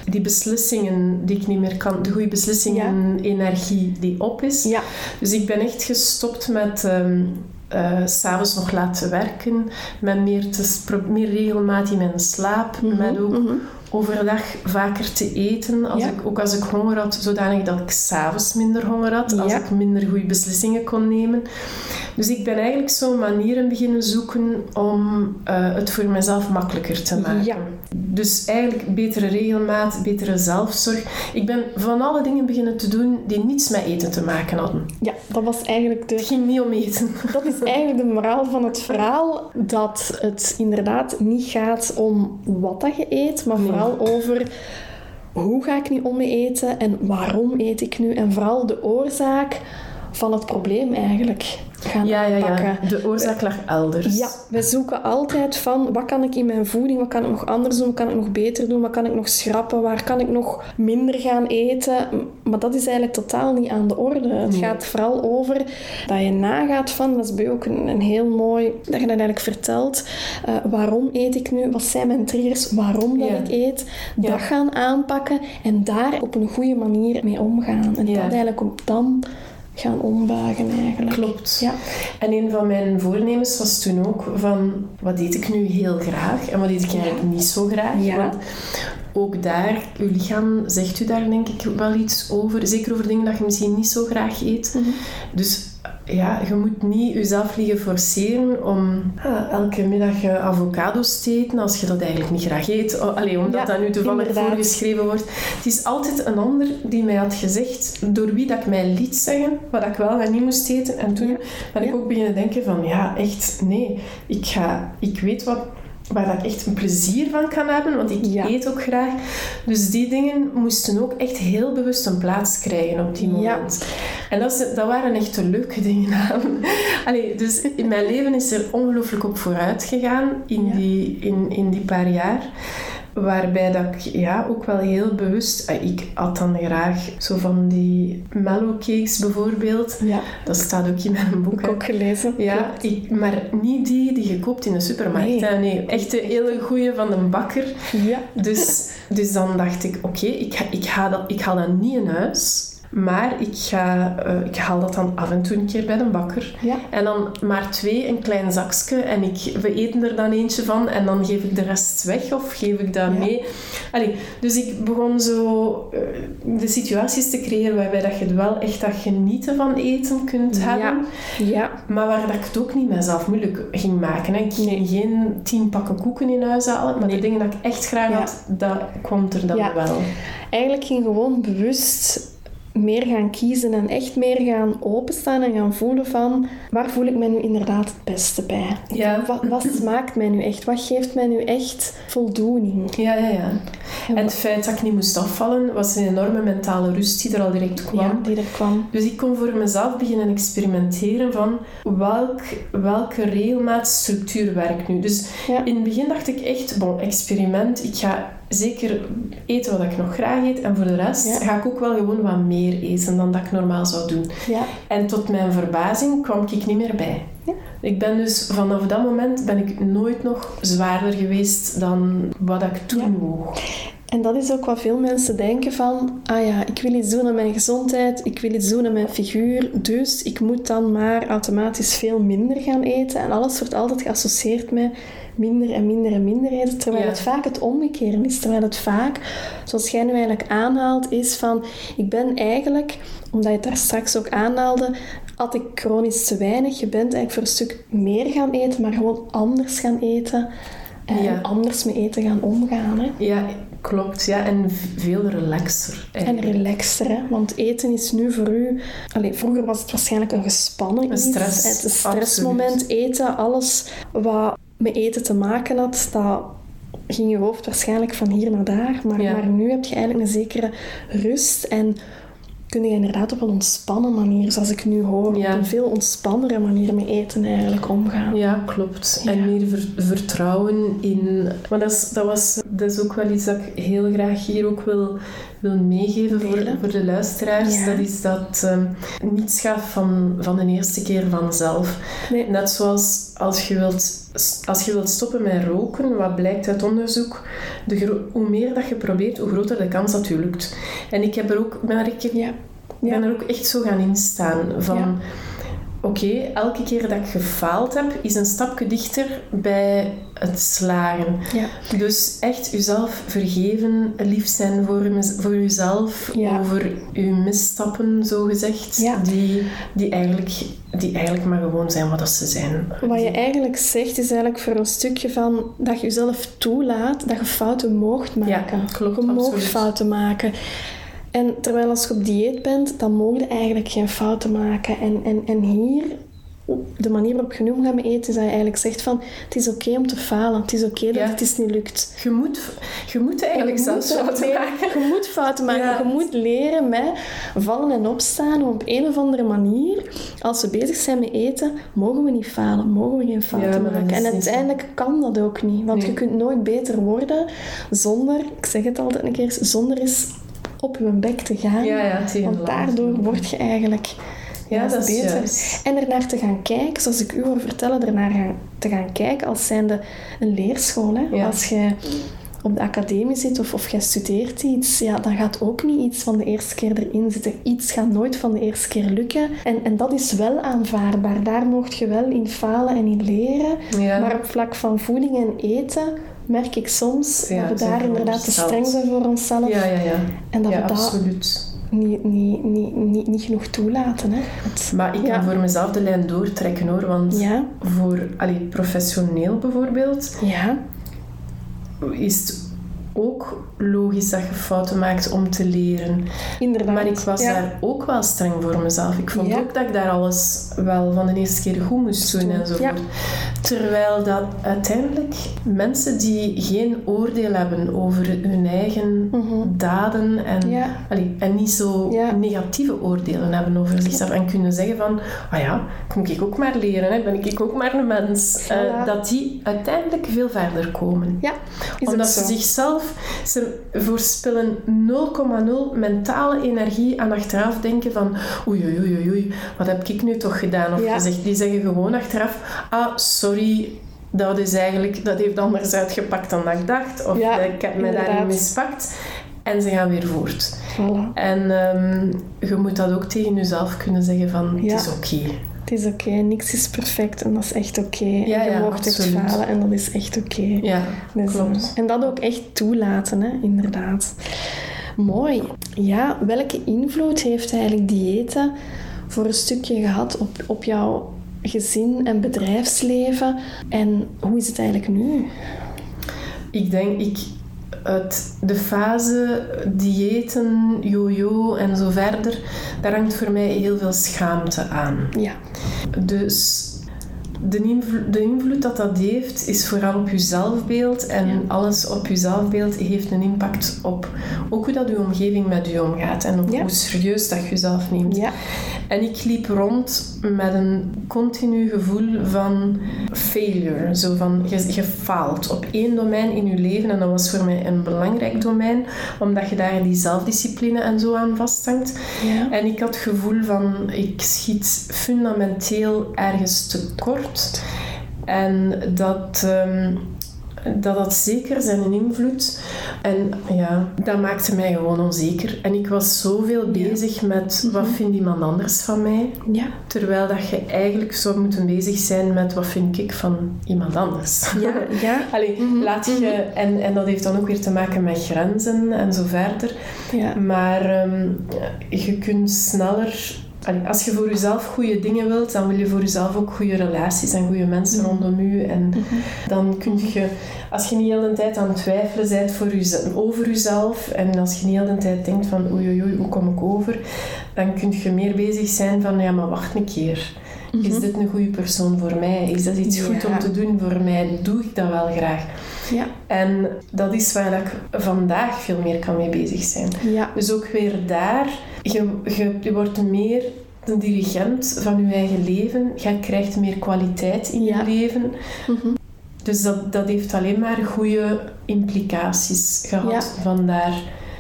die beslissingen die ik niet meer kan, de goede beslissingen, energie die op is. Ja. Dus ik ben echt gestopt met ehm eh, s'avonds nog laten werken, met meer, te, meer regelmaat in mijn slaap, Mhm, met ook mhm. overdag vaker te eten. Als Ja. ik, ook als ik honger had, zodanig dat ik s'avonds minder honger had. Als Ja. ik minder goede beslissingen kon nemen. Dus ik ben eigenlijk zo manieren beginnen zoeken om eh, het voor mezelf makkelijker te maken. Ja. Dus eigenlijk betere regelmaat, betere zelfzorg. Ik ben van alle dingen beginnen te doen die niets met eten te maken hadden. Ja, dat was eigenlijk Het de... ging niet om eten. Dat is eigenlijk de moraal van het verhaal. Dat het inderdaad niet gaat om wat dat je eet, maar Nee. vooral over hoe ga ik nu om met eten en waarom eet ik nu. En vooral de oorzaak van het probleem eigenlijk. Gaan ja, ja, aanpakken. ja. De oorzaak lag elders. Ja, we zoeken altijd van wat kan ik in mijn voeding, wat kan ik nog anders doen, wat kan ik nog beter doen, wat kan ik nog schrappen, waar kan ik nog minder gaan eten. Maar dat is eigenlijk totaal niet aan de orde. Het Nee. gaat vooral over dat je nagaat van, dat is bij ook een, een heel mooi, dat je dat eigenlijk vertelt, eh, waarom eet ik nu, wat zijn mijn triggers, waarom dat Ja. ik eet, Ja. dat gaan aanpakken en daar op een goede manier mee omgaan. En dat eigenlijk ook dan gaan ombuigen eigenlijk. Klopt. Ja. En een van mijn voornemens was toen ook van, wat eet ik nu heel graag en wat eet ik eigenlijk niet zo graag? Ja. Want ook daar, uw lichaam zegt u daar denk ik wel iets over. Zeker over dingen dat je misschien niet zo graag eet. Mhm. Dus ja, je moet niet jezelf liggen forceren om ah, elke middag eh, avocado's te eten als je dat eigenlijk niet graag eet. Oh, allee, omdat Ja, dat nu toevallig inderdaad. voorgeschreven wordt. Het is altijd een ander die mij had gezegd, door wie dat ik mij liet zeggen, wat ik wel en niet moest eten. En toen ben ik Ja. ook beginnen denken van, ja, echt, nee. Ik, ga, ik weet wat, waar dat ik echt een plezier van kan hebben, want ik Ja. eet ook graag. Dus die dingen moesten ook echt heel bewust een plaats krijgen op die Ja. moment. En dat, is- dat waren echt de leuke dingen aan. (laughs) Allee, dus in mijn leven is er ongelooflijk op vooruit gegaan in, Ja. die, in, in die paar jaar. Waarbij dat ik ja, ook wel heel bewust... ah, Ik at dan graag zo van die mellow cakes bijvoorbeeld. Ja, Dat staat ook in mijn boek. heb ik ook gelezen. Ja, ik, maar niet die die je koopt in de supermarkt. Nee. hè. nee echt de hele goede van de bakker. Ja. Dus, dus dan dacht ik, oké, ik, ga, ik, ga dat, ik haal dat niet in huis. Maar ik, ga, eh, ik haal dat dan af en toe een keer bij de bakker. Ja. En dan maar twee, een klein zakje. En ik, we eten er dan eentje van. En dan geef ik de rest weg of geef ik dat Ja. mee. Allee, dus ik begon zo eh, de situaties te creëren waarbij dat je wel echt dat genieten van eten kunt Ja. hebben. Ja. Maar waar dat ik het ook niet mezelf moeilijk ging maken. Hè. Ik ging geen tien pakken koeken in huis halen. Maar de dingen dat ik echt graag had, dat kwam er dan wel. Eigenlijk ging gewoon bewust meer gaan kiezen en echt meer gaan openstaan en gaan voelen van waar voel ik mij nu inderdaad het beste bij? Ja. Wat, wat (clears throat) smaakt mij nu echt? Wat geeft mij nu echt voldoening? Ja, ja, ja. En het feit dat ik niet moest afvallen, was een enorme mentale rust die er al direct kwam. Ja, die er kwam. Dus ik kon voor mezelf beginnen experimenteren van welk, welke regelmaatstructuur werkt nu. Dus Ja. in het begin dacht ik echt, bon, experiment. Ik ga zeker eten wat ik nog graag eet. En voor de rest Ja. ga ik ook wel gewoon wat meer eten dan dat ik normaal zou doen. Ja. En tot mijn verbazing kwam ik niet meer bij. Ja. Ik ben dus vanaf dat moment ben ik nooit nog zwaarder geweest dan wat ik toen Ja. woog. En dat is ook wat veel mensen denken van, ah ja, ik wil iets doen aan mijn gezondheid, ik wil iets doen aan mijn figuur, dus ik moet dan maar automatisch veel minder gaan eten. En alles wordt altijd geassocieerd met minder en minder en minder eten, terwijl Ja. het vaak het omgekeerde is. Terwijl het vaak, zoals jij nu eigenlijk aanhaalt, is van, ik ben eigenlijk, omdat je het daar straks ook aanhaalde, had ik chronisch te weinig. Je bent eigenlijk voor een stuk meer gaan eten, maar gewoon anders gaan eten. En Ja. anders met eten gaan omgaan. Hè. Ja, klopt. Ja, en veel relaxer. En relaxter, hè? want eten is nu voor u... Allee, vroeger was het waarschijnlijk een gespannen Een iets. stress, Het een stressmoment, eten, alles wat met eten te maken had, dat ging je hoofd waarschijnlijk van hier naar daar. Maar, Ja. maar nu heb je eigenlijk een zekere rust en kun je inderdaad op een ontspannen manier, zoals ik nu hoor, Ja. op een veel ontspannere manier met eten eigenlijk omgaan. Ja, klopt. Ja. En meer ver- vertrouwen in... Maar dat is, dat, was, dat is ook wel iets dat ik heel graag hier ook wil, wil meegeven voor, voor de luisteraars. Ja. Dat is dat ehm, niets gaat van, van de eerste keer vanzelf. Nee. Net zoals als je wilt, als je wilt stoppen met roken, wat blijkt uit onderzoek, de hoe meer dat je probeert, hoe groter de kans dat je lukt. En ik heb er ook, ben er, ik Ja. ben er ook echt zo gaan instaan van... Ja. Oké, elke keer dat ik gefaald heb, is een stapje dichter bij het slagen. Ja. Dus echt jezelf vergeven, lief zijn voor, voor jezelf, Ja. over je misstappen, zo gezegd, Ja. die, die, eigenlijk, die eigenlijk maar gewoon zijn wat dat ze zijn. Wat je eigenlijk zegt is eigenlijk voor een stukje van dat je jezelf toelaat dat je fouten moogt maken. Ja, klopt, je moogt fouten maken. En terwijl als je op dieet bent, dan mogen je eigenlijk geen fouten maken. En, en, en hier de manier waarop je nu omgaat met eten, is dat je eigenlijk zegt van het is oké om te falen. Het is oké dat Ja. het is niet lukt. Je moet, je moet eigenlijk Je zelfs moet fouten maken. Je moet fouten maken. Ja. Je moet leren met vallen en opstaan op een of andere manier. Als we bezig zijn met eten, mogen we niet falen. Mogen we geen fouten Ja, maken. is En uiteindelijk kan dat ook niet. Want Nee. je kunt nooit beter worden zonder, ik zeg het altijd een keer, zonder eens op je bek te gaan. Ja, ja, Want daardoor word je eigenlijk Ja, dat is beter. juist. En ernaar te gaan kijken, zoals ik u hoor vertellen, ernaar gaan, te gaan kijken als zijnde een leerschool. Hè? Ja. Als je op de academie zit of, of jij studeert iets, ja, dan gaat ook niet iets van de eerste keer erin zitten. Iets gaat nooit van de eerste keer lukken. En, en dat is wel aanvaardbaar. Daar mocht je wel in falen en in leren. Ja. Maar op vlak van voeding en eten merk ik soms Ja, dat we daar inderdaad te streng zijn voor onszelf. Ja, ja, ja. En dat ja, we dat absoluut. niet, niet, niet, niet, niet genoeg toelaten. Hè? Het- Maar ik Ja. kan voor mezelf de lijn doortrekken hoor. Want Ja, voor allee, professioneel bijvoorbeeld ja, is het ook logisch dat je fouten maakt om te leren. inderdaad. Maar ik was ja. daar ook wel streng voor mezelf. Ik vond Ja. ook dat ik daar alles wel van de eerste keer goed moest doen enzovoort. Ja. Terwijl dat uiteindelijk mensen die geen oordeel hebben over hun eigen Mhm. daden en, allee, en niet zo negatieve oordelen hebben over zichzelf en kunnen zeggen van, ah ja, kom ik ook maar leren, hè? ben ik ook maar een mens. Eh, dat die uiteindelijk veel verder komen omdat ze zichzelf, ze voorspillen 0,0 mentale energie aan achteraf denken van oei oei oei oei, wat heb ik nu toch gedaan? Of Ja. gezegd, die zeggen gewoon achteraf, ah sorry, dat is eigenlijk, dat heeft anders uitgepakt dan dat ik dacht. Of Ja, ik heb mij daarin mispakt. En ze gaan weer voort. Voilà. En ehm, je moet dat ook tegen jezelf kunnen zeggen van, Ja. het is oké. Het is oké, niks is perfect en dat is echt oké. Ja, en je mocht echt falen en dat is echt oké. Ja, Dus, klopt. eh, en dat ook echt toelaten, hè? inderdaad. Mooi. Ja, welke invloed heeft eigenlijk diëten voor een stukje gehad op, op jouw gezin en bedrijfsleven? En hoe is het eigenlijk nu? Ik denk, ik, uit de fase diëten, yo-yo en zo verder, daar hangt voor mij heel veel schaamte aan. Ja, Dus de invloed, de invloed dat dat heeft, is vooral op je zelfbeeld. En Ja. alles op je zelfbeeld heeft een impact op ook hoe dat je omgeving met je omgaat. En op Ja. hoe serieus dat je jezelf neemt. ja, En ik liep rond met een continu gevoel van failure. Zo van, je, je faalt op één domein in je leven. En dat was voor mij een belangrijk domein, omdat je daar die zelfdiscipline en zo aan vasthangt. ja. En ik had het gevoel van, ik schiet fundamenteel ergens tekort. En dat... ehm, dat had zeker zijn invloed. En ja, dat maakte mij gewoon onzeker. En ik was zoveel bezig met wat vindt iemand anders van mij. ja. Terwijl dat je eigenlijk zou moeten bezig zijn met wat vind ik van iemand anders. Ja, (laughs) ja, Allee, laat je, en, en dat heeft dan ook weer te maken met grenzen en zo verder. ja. Maar ehm, je kunt sneller... allee, als je voor jezelf goede dingen wilt, dan wil je voor jezelf ook goede relaties en goede mensen rondom je. En dan kun je, als je niet heel de tijd aan het twijfelen bent voor jezelf, over jezelf, en als je niet heel de tijd denkt van oei oei oei, hoe kom ik over, dan kun je meer bezig zijn van ja, maar wacht een keer. Is dit een goede persoon voor mij? Is dat iets goed om te doen voor mij? Doe ik dat wel graag? Ja, En dat is waar ik vandaag veel meer kan mee bezig zijn. ja, Dus ook weer daar, je, je, je wordt meer de dirigent van je eigen leven. Je krijgt meer kwaliteit in Ja. je leven. Mhm. Dus dat, dat heeft alleen maar goede implicaties gehad Ja. van, daar,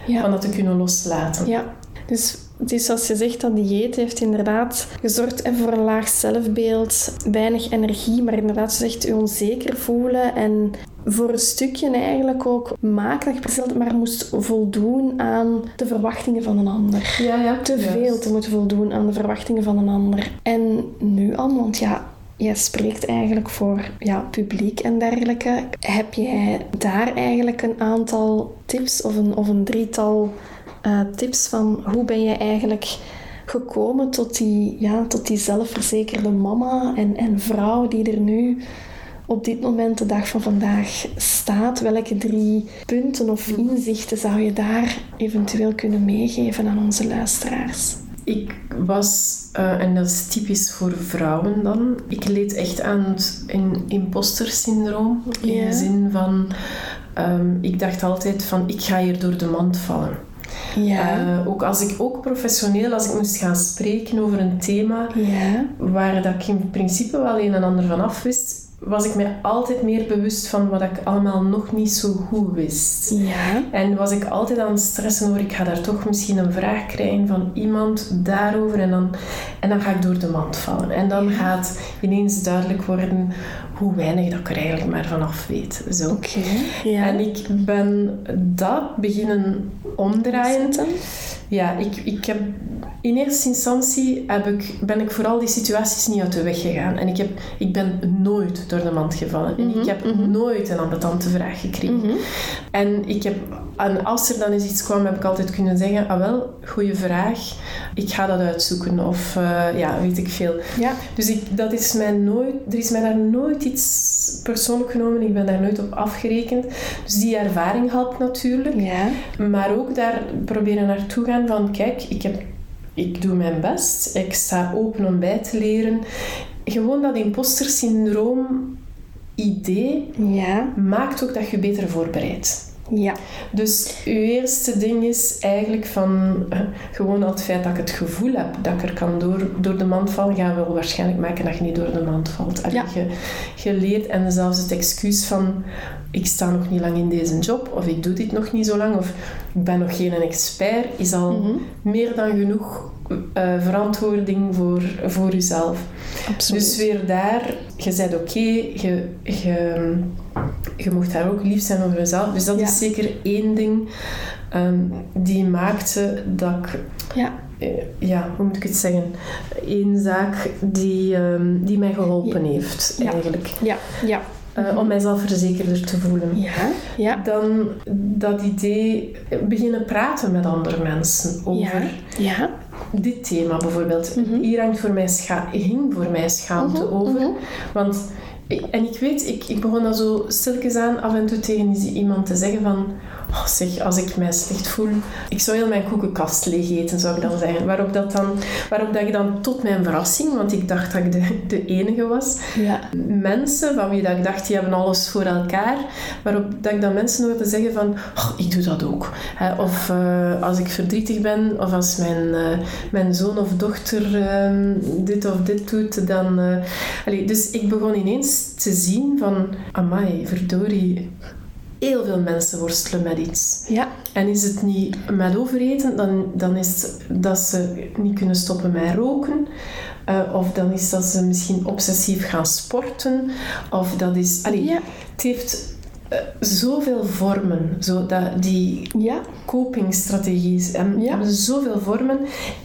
ja. van dat te kunnen loslaten. Ja, dus het is zoals je zegt, dat dieet heeft inderdaad gezorgd voor een laag zelfbeeld, weinig energie, maar inderdaad, ze zegt, je onzeker voelen en voor een stukje eigenlijk ook dat je altijd maar moest voldoen aan de verwachtingen van een ander. Ja, ja. Te veel juist. te moeten voldoen aan de verwachtingen van een ander. En nu al, want ja, jij spreekt eigenlijk voor ja, publiek en dergelijke. Heb jij daar eigenlijk een aantal tips of een, of een drietal eh, tips van hoe ben je eigenlijk gekomen tot die, ja, tot die zelfverzekerde mama en, en vrouw die er nu op dit moment, de dag van vandaag, staat? Welke drie punten of inzichten zou je daar eventueel kunnen meegeven aan onze luisteraars? ik was, eh, en dat is typisch voor vrouwen dan, ik leed echt aan het imposter syndroom. In de zin van, ehm, ik dacht altijd van, ik ga hier door de mand vallen. Ja. Eh, ook als ik ook professioneel, als ik moest gaan spreken over een thema ja. waar dat ik in principe wel een en ander van af wist, was ik mij altijd meer bewust van wat ik allemaal nog niet zo goed wist. Ja. En was ik altijd aan het stressen over, ik ga daar toch misschien een vraag krijgen van iemand daarover en dan, en dan ga ik door de mand vallen. En dan gaat ineens duidelijk worden hoe weinig dat ik er eigenlijk maar vanaf weet. Zo. Oké. Ja. En ik ben dat beginnen omdraaien. Ja, ik, ik heb, in eerste instantie heb ik, ben ik vooral die situaties niet uit de weg gegaan. En ik, heb, ik ben nooit door de mand gevallen. En ik heb nooit een ambetante vraag gekregen. Mhm. En, ik heb, en als er dan eens iets kwam, heb ik altijd kunnen zeggen, ah wel, goede vraag, ik ga dat uitzoeken. Of eh, ja, weet ik veel. Ja. Dus ik, dat is mij nooit, er is mij daar nooit iets persoonlijk genomen. Ik ben daar nooit op afgerekend. Dus die ervaring helpt natuurlijk. Ja. Maar ook daar proberen naartoe gaan van, kijk, ik, heb, ik doe mijn best. Ik sta open om bij te leren. Gewoon dat imposter syndroom idee Ja. maakt ook dat je beter voorbereidt. Ja. Dus uw eerste ding is eigenlijk van eh, gewoon al het feit dat ik het gevoel heb dat ik er kan door, door de mand vallen, gaan we wel waarschijnlijk maken dat je niet door de mand valt. Ja. je, leert en zelfs het excuus van ik sta nog niet lang in deze job of ik doe dit nog niet zo lang of ik ben nog geen expert is al Mhm. meer dan genoeg eh, verantwoording voor, voor jezelf. Absoluut. Dus weer daar, je zei oké, je, je, je mocht daar ook lief zijn over jezelf. Dus dat Ja. is zeker één ding ehm, die maakte dat ik, ja. eh, ja, hoe moet ik het zeggen? Eén zaak die, ehm, die mij geholpen heeft, Ja. eigenlijk. Ja. Ja. Eh, om mijzelf verzekerder te voelen. Ja. Ja. Dan dat idee eh, beginnen praten met andere mensen over Ja. Ja. dit thema bijvoorbeeld. Mhm. Hier hangt voor mij scha hing voor mij schaamte Mhm, over. mhm. Want, en ik weet, ik, ik begon dan zo stilletjes aan af en toe tegen iemand te zeggen van... Oh zeg, als ik mij slecht voel... Ik zou heel mijn koekenkast leeg eten, zou ik dan zeggen. Waarop, dat dan, waarop dat ik dan tot mijn verrassing, want ik dacht dat ik de, de enige was... Ja. Mensen van wie dat ik dacht, die hebben alles voor elkaar. Waarop dat ik dan mensen hoorde zeggen van... Oh, ik doe dat ook. Of eh, als ik verdrietig ben, of als mijn, eh, mijn zoon of dochter ehm, dit of dit doet, dan... eh, allee, dus ik begon ineens te zien van... Amai, verdorie... Heel veel mensen worstelen met iets. Ja. En is het niet met overeten, dan, dan is het dat ze niet kunnen stoppen met roken. Eh, of dan is dat ze misschien obsessief gaan sporten. Of dat is... Allee, Ja. Het heeft zoveel vormen. Zo dat, die Ja. Ja. hebben zoveel vormen.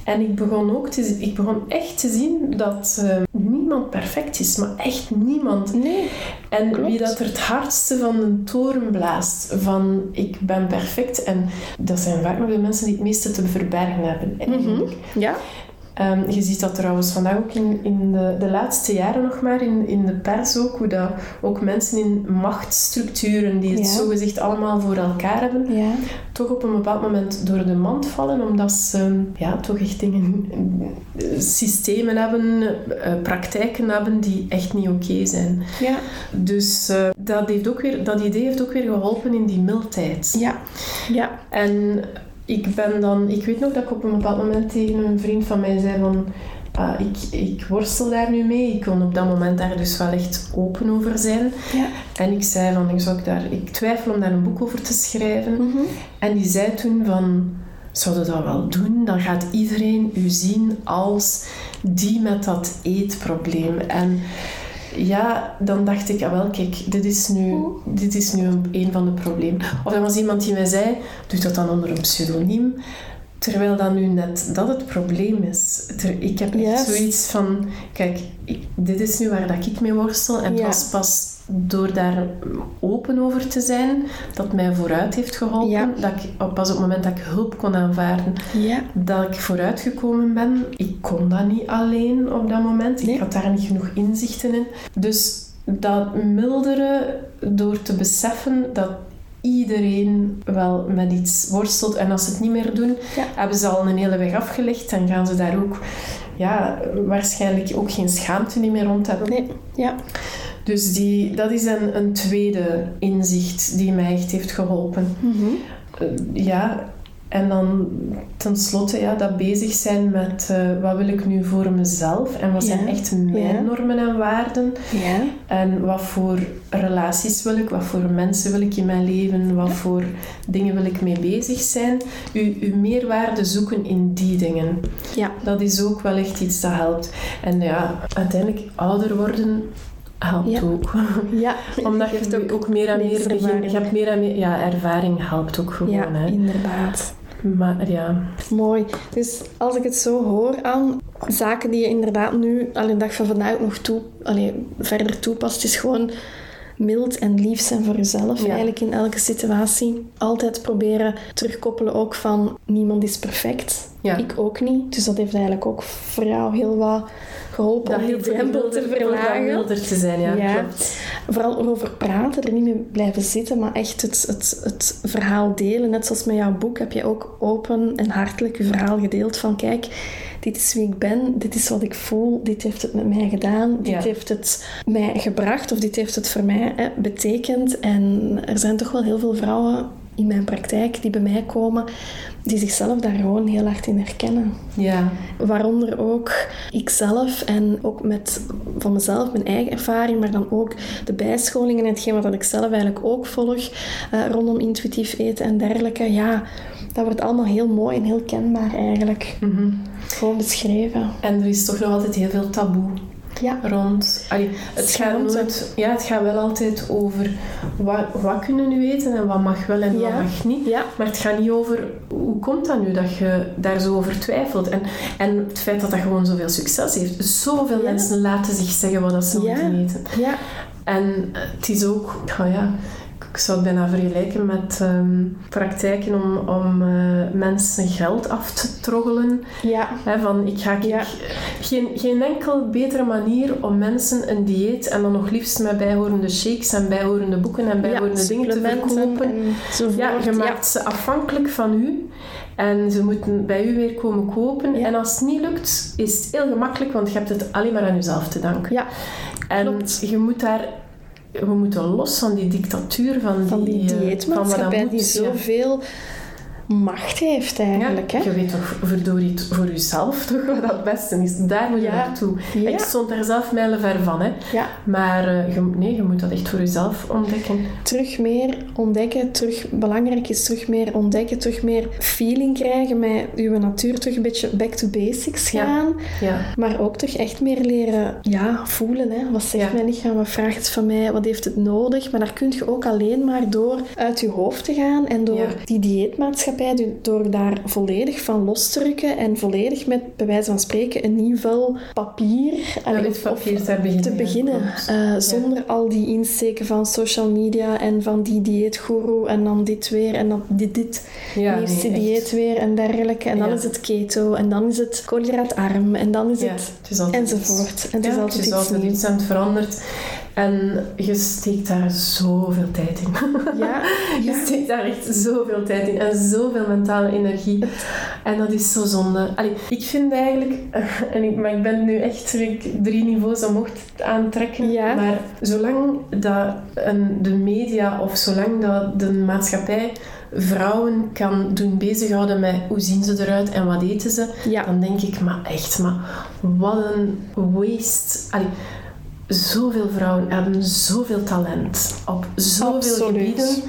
En ik begon ook te, ik begon echt te zien dat eh, niemand perfect is, maar echt niemand. Nee. En Klopt. wie dat er het hardste van een toren blaast van ik ben perfect en dat zijn vaak nog de mensen die het meeste te verbergen hebben eigenlijk. Ja. Ehm, je ziet dat trouwens vandaag ook in, in de, de laatste jaren nog maar in, in de pers ook, hoe dat ook mensen in machtsstructuren die het Ja. zogezegd allemaal voor elkaar hebben, Ja. toch op een bepaald moment door de mand vallen, omdat ze ja, toch echt dingen, systemen hebben, eh, praktijken hebben die echt niet oké zijn. Ja. Dus eh, dat, heeft ook weer, dat idee heeft ook weer geholpen in die mildheid. Ja. Ja. En ik ben dan, ik weet nog dat ik op een bepaald moment tegen een vriend van mij zei van, ah, ik, ik worstel daar nu mee. Ik kon op dat moment daar dus wel echt open over zijn. Ja. En ik zei van, ik, zou daar, ik twijfel om daar een boek over te schrijven. Mhm. En die zei toen van, zou je dat wel doen? Dan gaat iedereen u zien als die met dat eetprobleem. En ja, dan dacht ik, ah wel, kijk, dit is nu, dit is nu een, een van de problemen. Of er was iemand die mij zei, doe dat dan onder een pseudoniem. Terwijl dat nu net dat het probleem is. Ter- ik heb echt zoiets van, kijk, ik- dit is nu waar dat ik mee worstel. En het Ja. was pas door daar open over te zijn, dat mij vooruit heeft geholpen. Ja. Dat ik, pas op het moment dat ik hulp kon aanvaarden, Ja. dat ik vooruitgekomen ben. Ik kon dat niet alleen op dat moment. Nee. Ik had daar niet genoeg inzichten in. Dus dat milderen door te beseffen dat iedereen wel met iets worstelt. En als ze het niet meer doen, Ja. hebben ze al een hele weg afgelegd. En gaan ze daar ook ja, waarschijnlijk ook geen schaamte niet meer rond hebben. Nee, ja. Dus die, dat is een, een tweede inzicht die mij echt heeft geholpen. Mhm. Eh, ja, en dan tenslotte ja, dat bezig zijn met eh, wat wil ik nu voor mezelf en wat zijn echt mijn Ja. normen en waarden. Ja. En wat voor relaties wil ik, wat voor mensen wil ik in mijn leven, wat voor dingen wil ik mee bezig zijn. U, uw meerwaarde zoeken in die dingen. Ja. Dat is ook wel echt iets dat helpt. En ja, uiteindelijk ouder worden helpt Ja. ook. Ja. (laughs) Omdat je geeft ook, ook meer en meer begint. levenservaring. Je hebt meer en meer... Ja, ervaring helpt ook gewoon. Ja, hè. inderdaad. Maar ja, Mooi. Dus als ik het zo hoor aan zaken die je inderdaad nu, al de dag van vandaag ook nog toe, allee, verder toepast, is gewoon mild en lief zijn voor jezelf. Ja. Eigenlijk in elke situatie. Altijd proberen terugkoppelen ook van niemand is perfect. Ja. Ik ook niet. Dus dat heeft eigenlijk ook voor jou heel wat geholpen om die drempel te verlagen. te zijn, ja, Ja. klopt. Vooral erover praten, er niet mee blijven zitten, maar echt het, het, het verhaal delen. Net zoals met jouw boek heb je ook open en hartelijk je verhaal gedeeld van kijk, dit is wie ik ben, dit is wat ik voel, dit heeft het met mij gedaan, dit Ja. heeft het mij gebracht of dit heeft het voor mij hè, betekend. En er zijn toch wel heel veel vrouwen in mijn praktijk die bij mij komen, die zichzelf daar gewoon heel hard in herkennen. Ja, Waaronder ook ikzelf en ook met van mezelf, mijn eigen ervaring, maar dan ook de bijscholingen en hetgeen wat ik zelf eigenlijk ook volg eh, rondom intuïtief eten en dergelijke. Ja, dat wordt allemaal heel mooi en heel kenbaar eigenlijk. Mhm. Gewoon beschreven. en er is toch nog altijd heel veel taboe Ja, rond. Allee, het, gaat nooit, ja, het gaat wel altijd over wat, wat kunnen nu weten en wat mag wel en Ja. wat mag niet. ja, Maar het gaat niet over hoe komt dat nu dat je daar zo over twijfelt. En, en het feit dat dat gewoon zoveel succes heeft. Zoveel mensen laten zich zeggen wat ze Ja. moeten eten. ja, En het is ook, oh ja, ik zou het bijna vergelijken met ehm, praktijken om, om eh, mensen geld af te troggelen. ja, van, ik ga, Ja. geen, geen enkel betere manier om mensen een dieet en dan nog liefst met bijhorende shakes en bijhorende boeken en bijhorende ja, dingen te verkopen. Ja, je maakt ze afhankelijk van u. En ze moeten bij u weer komen kopen. En als het niet lukt, is het heel gemakkelijk, want je hebt het alleen maar aan jezelf te danken. Ja, en klopt. je moet daar... We moeten los van die dictatuur, van, van die eh, van wat dieetmaatschappij die zoveel macht heeft eigenlijk. Ja, hè? je weet toch verdorie voor jezelf toch wat dat het beste is. Daar moet je Ja. naartoe. Ja. Ik stond daar zelf mijlenver van. Hè. Ja. Maar eh, je, nee, je moet dat echt voor jezelf ontdekken. terug meer ontdekken, terug, belangrijk is terug meer ontdekken, terug meer feeling krijgen met uw natuur, terug een beetje back to basics gaan. Ja. Maar ook toch echt meer leren ja, voelen. Hè. Wat zegt mijn lichaam? Wat vraagt het van mij? Wat heeft het nodig? Maar daar kun je ook alleen maar door uit je hoofd te gaan en door die dieetmaatschappij, do- door daar volledig van los te rukken en volledig met, bij wijze van spreken, een nieuw vel papier allee, of- papier te beginnen, te. Eh, zonder al die insteken van social media en van die dieetgoeroe en dan dit weer en dan dit, dit Ja, nieuwste nee, echt. dieet weer en dergelijke. En dan is het keto en dan is het koolhydraatarm en dan is het het is altijd enzovoort. En het is altijd het is iets altijd nieuws. iets en het verandert. En je steekt daar zoveel tijd in. (laughs) Ja, (laughs) Je ja. steekt daar echt zoveel tijd in en zoveel mentale energie. En dat is zo zonde. Allee, ik vind eigenlijk, (laughs) en ik, maar ik ben nu echt drie niveaus omhoog aan het trekken. Ja. Maar zolang dat een, de media of zolang dat de maatschappij vrouwen kan doen bezighouden met hoe zien ze eruit en wat eten ze, Ja. dan denk ik, maar echt, maar wat een waste. Allee, zoveel vrouwen hebben zoveel talent op zoveel Absoluut. gebieden.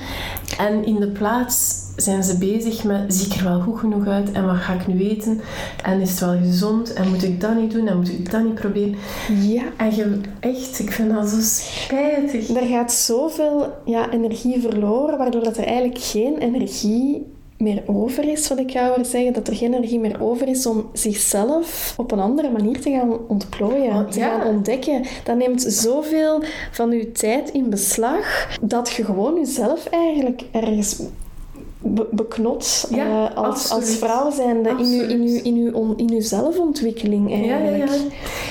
En in de plaats zijn ze bezig met, zie ik er wel goed genoeg uit en wat ga ik nu eten? En is het wel gezond? En moet ik dat niet doen? En moet ik dat niet proberen? ja. En je, echt, ik vind dat zo spijtig. Er gaat zoveel ja, energie verloren, waardoor dat er eigenlijk geen energie meer over is, wat ik jou hoor zeggen. Dat er geen energie meer over is om zichzelf op een andere manier te gaan ontplooien, Oh, te ja. gaan ontdekken. Dat neemt zoveel van je tijd in beslag, dat je gewoon jezelf eigenlijk ergens be- beknot Ja, eh, als, als vrouw zijnde in je, in, je, in, on- in zelfontwikkeling ja, eigenlijk. ja.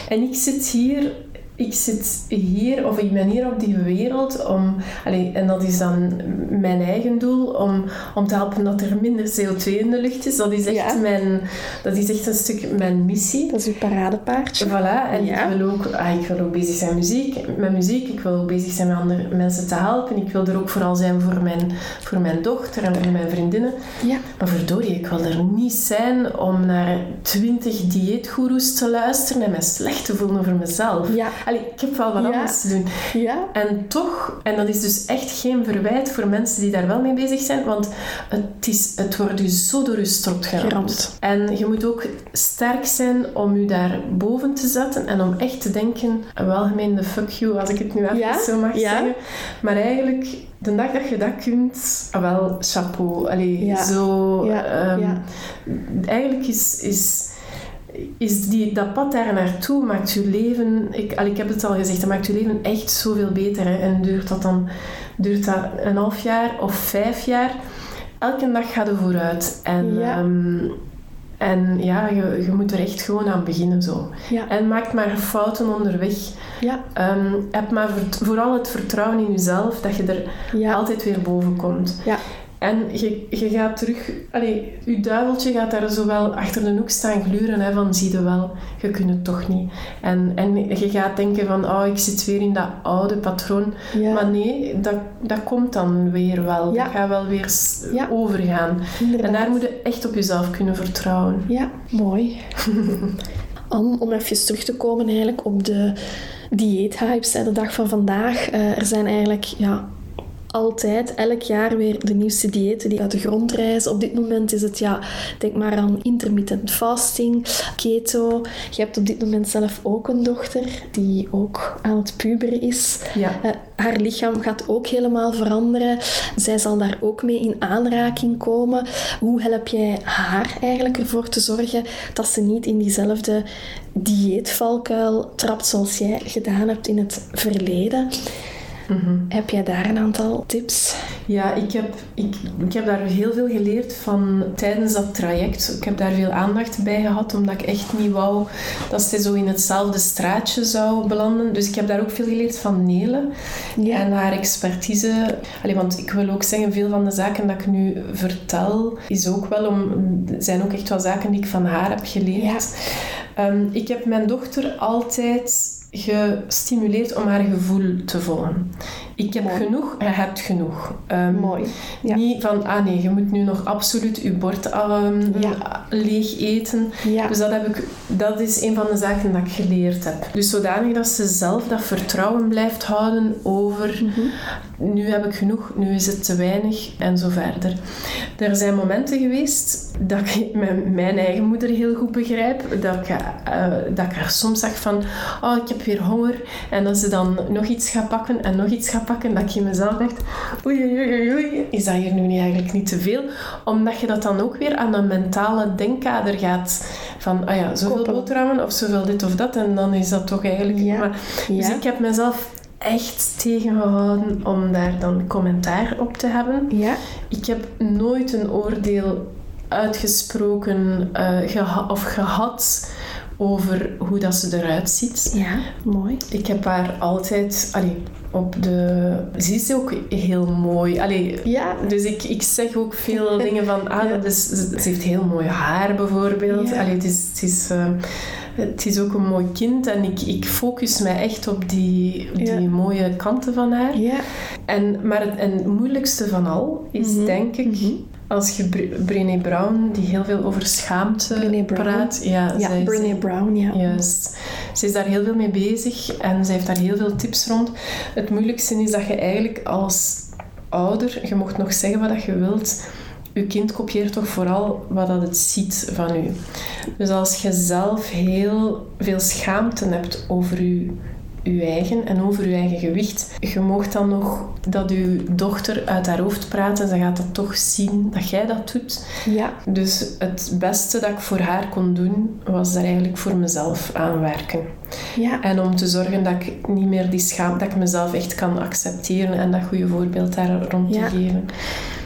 En ik zit hier ik zit hier, of ik ben hier op die wereld om, allee, en dat is dan mijn eigen doel, om, om te helpen dat er minder CO2 in de lucht is. Dat is echt, mijn, dat is echt een stuk mijn missie. Dat is uw paradepaardje. Voilà, en ik, wil ook, ah, ik wil ook bezig zijn muziek, met muziek. Ik wil ook bezig zijn met andere mensen te helpen. Ik wil er ook vooral zijn voor mijn, voor mijn dochter en voor mijn vriendinnen. Ja. Maar verdorie, ik wil er niet zijn om naar twintig dieetgoeroes te luisteren en mij slecht te voelen over mezelf. Ja. Allee, ik heb wel wat anders te doen. Ja. En toch, en dat is dus echt geen verwijt voor mensen die daar wel mee bezig zijn, want het, is, het wordt je zo door je strot geramd. En je moet ook sterk zijn om je daar boven te zetten en om echt te denken, wel gemeen de fuck you, als ik het nu even Ja, zo mag ja. zeggen. Maar eigenlijk, de dag dat je dat kunt, ah, wel, chapeau. Allee, zo... Ja. Eigenlijk is... is is die, dat pad daar naartoe maakt je leven, ik, al, ik heb het al gezegd, dat maakt je leven echt zoveel beter. Hè. En duurt dat dan duurt dat een half jaar of vijf jaar? Elke dag gaat er vooruit. En Ja. ehm, en ja, je, je moet er echt gewoon aan beginnen zo. Ja. En maak maar fouten onderweg. Ja. Ehm, heb maar vooral het vertrouwen in jezelf dat je er Ja. altijd weer boven komt. Ja. En je, je gaat terug... Allee, je duiveltje gaat daar zo wel achter de hoek staan gluren hè, van zie je wel, je kunt het toch niet. En, en je gaat denken van oh, ik zit weer in dat oude patroon. Ja. Maar nee, dat, dat komt dan weer wel. Ja. Dat gaat wel weer Ja. overgaan. Inderdaad. En daar moet je echt op jezelf kunnen vertrouwen. Ja, mooi. (laughs) Om, om even terug te komen eigenlijk op de dieethypes, de dag van vandaag. Eh, er zijn eigenlijk ja, altijd, elk jaar weer de nieuwste diëten die uit de grond reizen. Op dit moment is het, ja, denk maar aan intermittent fasting, keto. Je hebt op dit moment zelf ook een dochter die ook aan het puberen is. Ja. Eh, haar lichaam gaat ook helemaal veranderen. Zij zal daar ook mee in aanraking komen. Hoe help jij haar eigenlijk ervoor te zorgen dat ze niet in diezelfde dieetvalkuil trapt zoals jij gedaan hebt in het verleden? Heb jij daar een aantal tips? Ja, ik heb, ik, ik heb daar heel veel geleerd van tijdens dat traject. Ik heb daar veel aandacht bij gehad, omdat ik echt niet wou dat ze zo in hetzelfde straatje zou belanden. Dus ik heb daar ook veel geleerd van Nele Ja. en haar expertise. Allee, want ik wil ook zeggen, veel van de zaken dat ik nu vertel, is ook wel om, zijn ook echt wel zaken die ik van haar heb geleerd. Ehm, ik heb mijn dochter altijd gestimuleerd om haar gevoel te volgen. Ik heb Mooi. genoeg, je hebt genoeg. Ehm, Mooi. Ja. Niet van, ah nee, je moet nu nog absoluut je bord ehm, Ja. leeg eten. Ja. Dus dat, heb ik, dat is een van de zaken dat ik geleerd heb. Dus zodanig dat ze zelf dat vertrouwen blijft houden over... Nu heb ik genoeg, nu is het te weinig en zo verder. Er zijn momenten geweest dat ik (laughs) mijn, mijn eigen moeder heel goed begrijp. Dat ik, eh, dat ik haar soms zag van... Oh, ik heb weer honger. En dat ze dan nog iets gaat pakken en nog iets gaat pakken. Dat ik in mezelf dacht... Oei, oei, oei, oei. Is dat hier nu niet eigenlijk niet te veel? Omdat je dat dan ook weer aan een mentale denkkader gaat. Van, ah ja, zoveel Koppelen. boterhammen of zoveel dit of dat. En dan is dat toch eigenlijk... Ja. Maar, dus Ja. ik heb mezelf echt tegengehouden om daar dan commentaar op te hebben. Ja. Ik heb nooit een oordeel uitgesproken eh, geha- of gehad over hoe dat ze eruit ziet. Ja. Mooi. Ik heb haar altijd... Allee, op de... Ze is ook heel mooi. Allee, Ja. dus ik, ik zeg ook veel (laughs) dingen van... Ah, Ja. is, ze heeft heel mooi haar bijvoorbeeld. Ja. Allee, het, is, het, is, eh, het is ook een mooi kind. En ik, ik focus mij echt op die, die Ja. mooie kanten van haar. Ja. En, maar het, en het moeilijkste van al is Mhm. denk ik... Mhm. Als je Bre- Brené Brown, die heel veel over schaamte praat... Ja, Ja, zij is- Brené Brown, ja. Juist. Ze is daar heel veel mee bezig en ze heeft daar heel veel tips rond. Het moeilijkste is dat je eigenlijk als ouder, je mocht nog zeggen wat dat je wilt, je kind kopieert toch vooral wat dat het ziet van u. Dus als je zelf heel veel schaamte hebt over je, je eigen en over je eigen gewicht, je mocht dan nog dat je dochter uit haar hoofd praat en ze gaat dat toch zien dat jij dat doet. Ja. Dus het beste dat ik voor haar kon doen, was daar eigenlijk voor mezelf aan werken. Ja. En om te zorgen dat ik niet meer die schaamte, dat ik mezelf echt kan accepteren en dat goede voorbeeld daar rond Ja. te geven.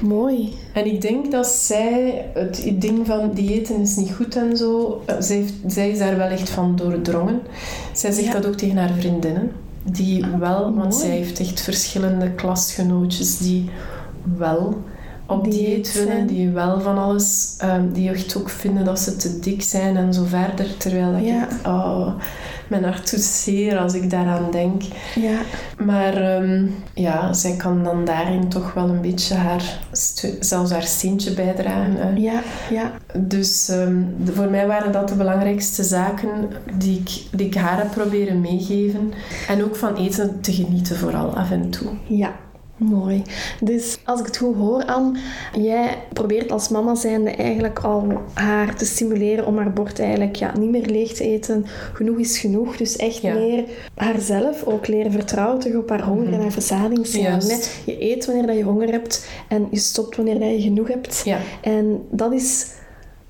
Mooi. En ik denk dat zij, het ding van diëten is niet goed en zo, eh, zij, heeft, zij is daar wel echt van doordrongen. Zij zegt Ja. dat ook tegen haar vriendinnen. Die wel, want mooi. zij heeft echt verschillende klasgenootjes die wel op Dieet dieet willen, die wel van alles, ehm, die echt ook vinden dat ze te dik zijn en zo verder. Terwijl dat Ja. ik, oh, mijn hart doet zeer als ik daaraan denk. Ja, Maar ehm, ja, zij kan dan daarin toch wel een beetje haar, zelfs haar steentje bijdragen. hè. ja, ja. Dus ehm, voor mij waren dat de belangrijkste zaken die ik, die ik haar heb proberen meegeven. En ook van eten te genieten vooral af en toe. Ja, mooi. Dus als ik het goed hoor, Anne, jij probeert als mama zijnde eigenlijk al haar te stimuleren om haar bord eigenlijk ja, niet meer leeg te eten. Genoeg is genoeg. Dus echt Ja. meer haarzelf ook leren vertrouwen terug op haar honger en haar. Juist. hè. Je eet wanneer dat je honger hebt en je stopt wanneer dat je genoeg hebt. Ja, En dat is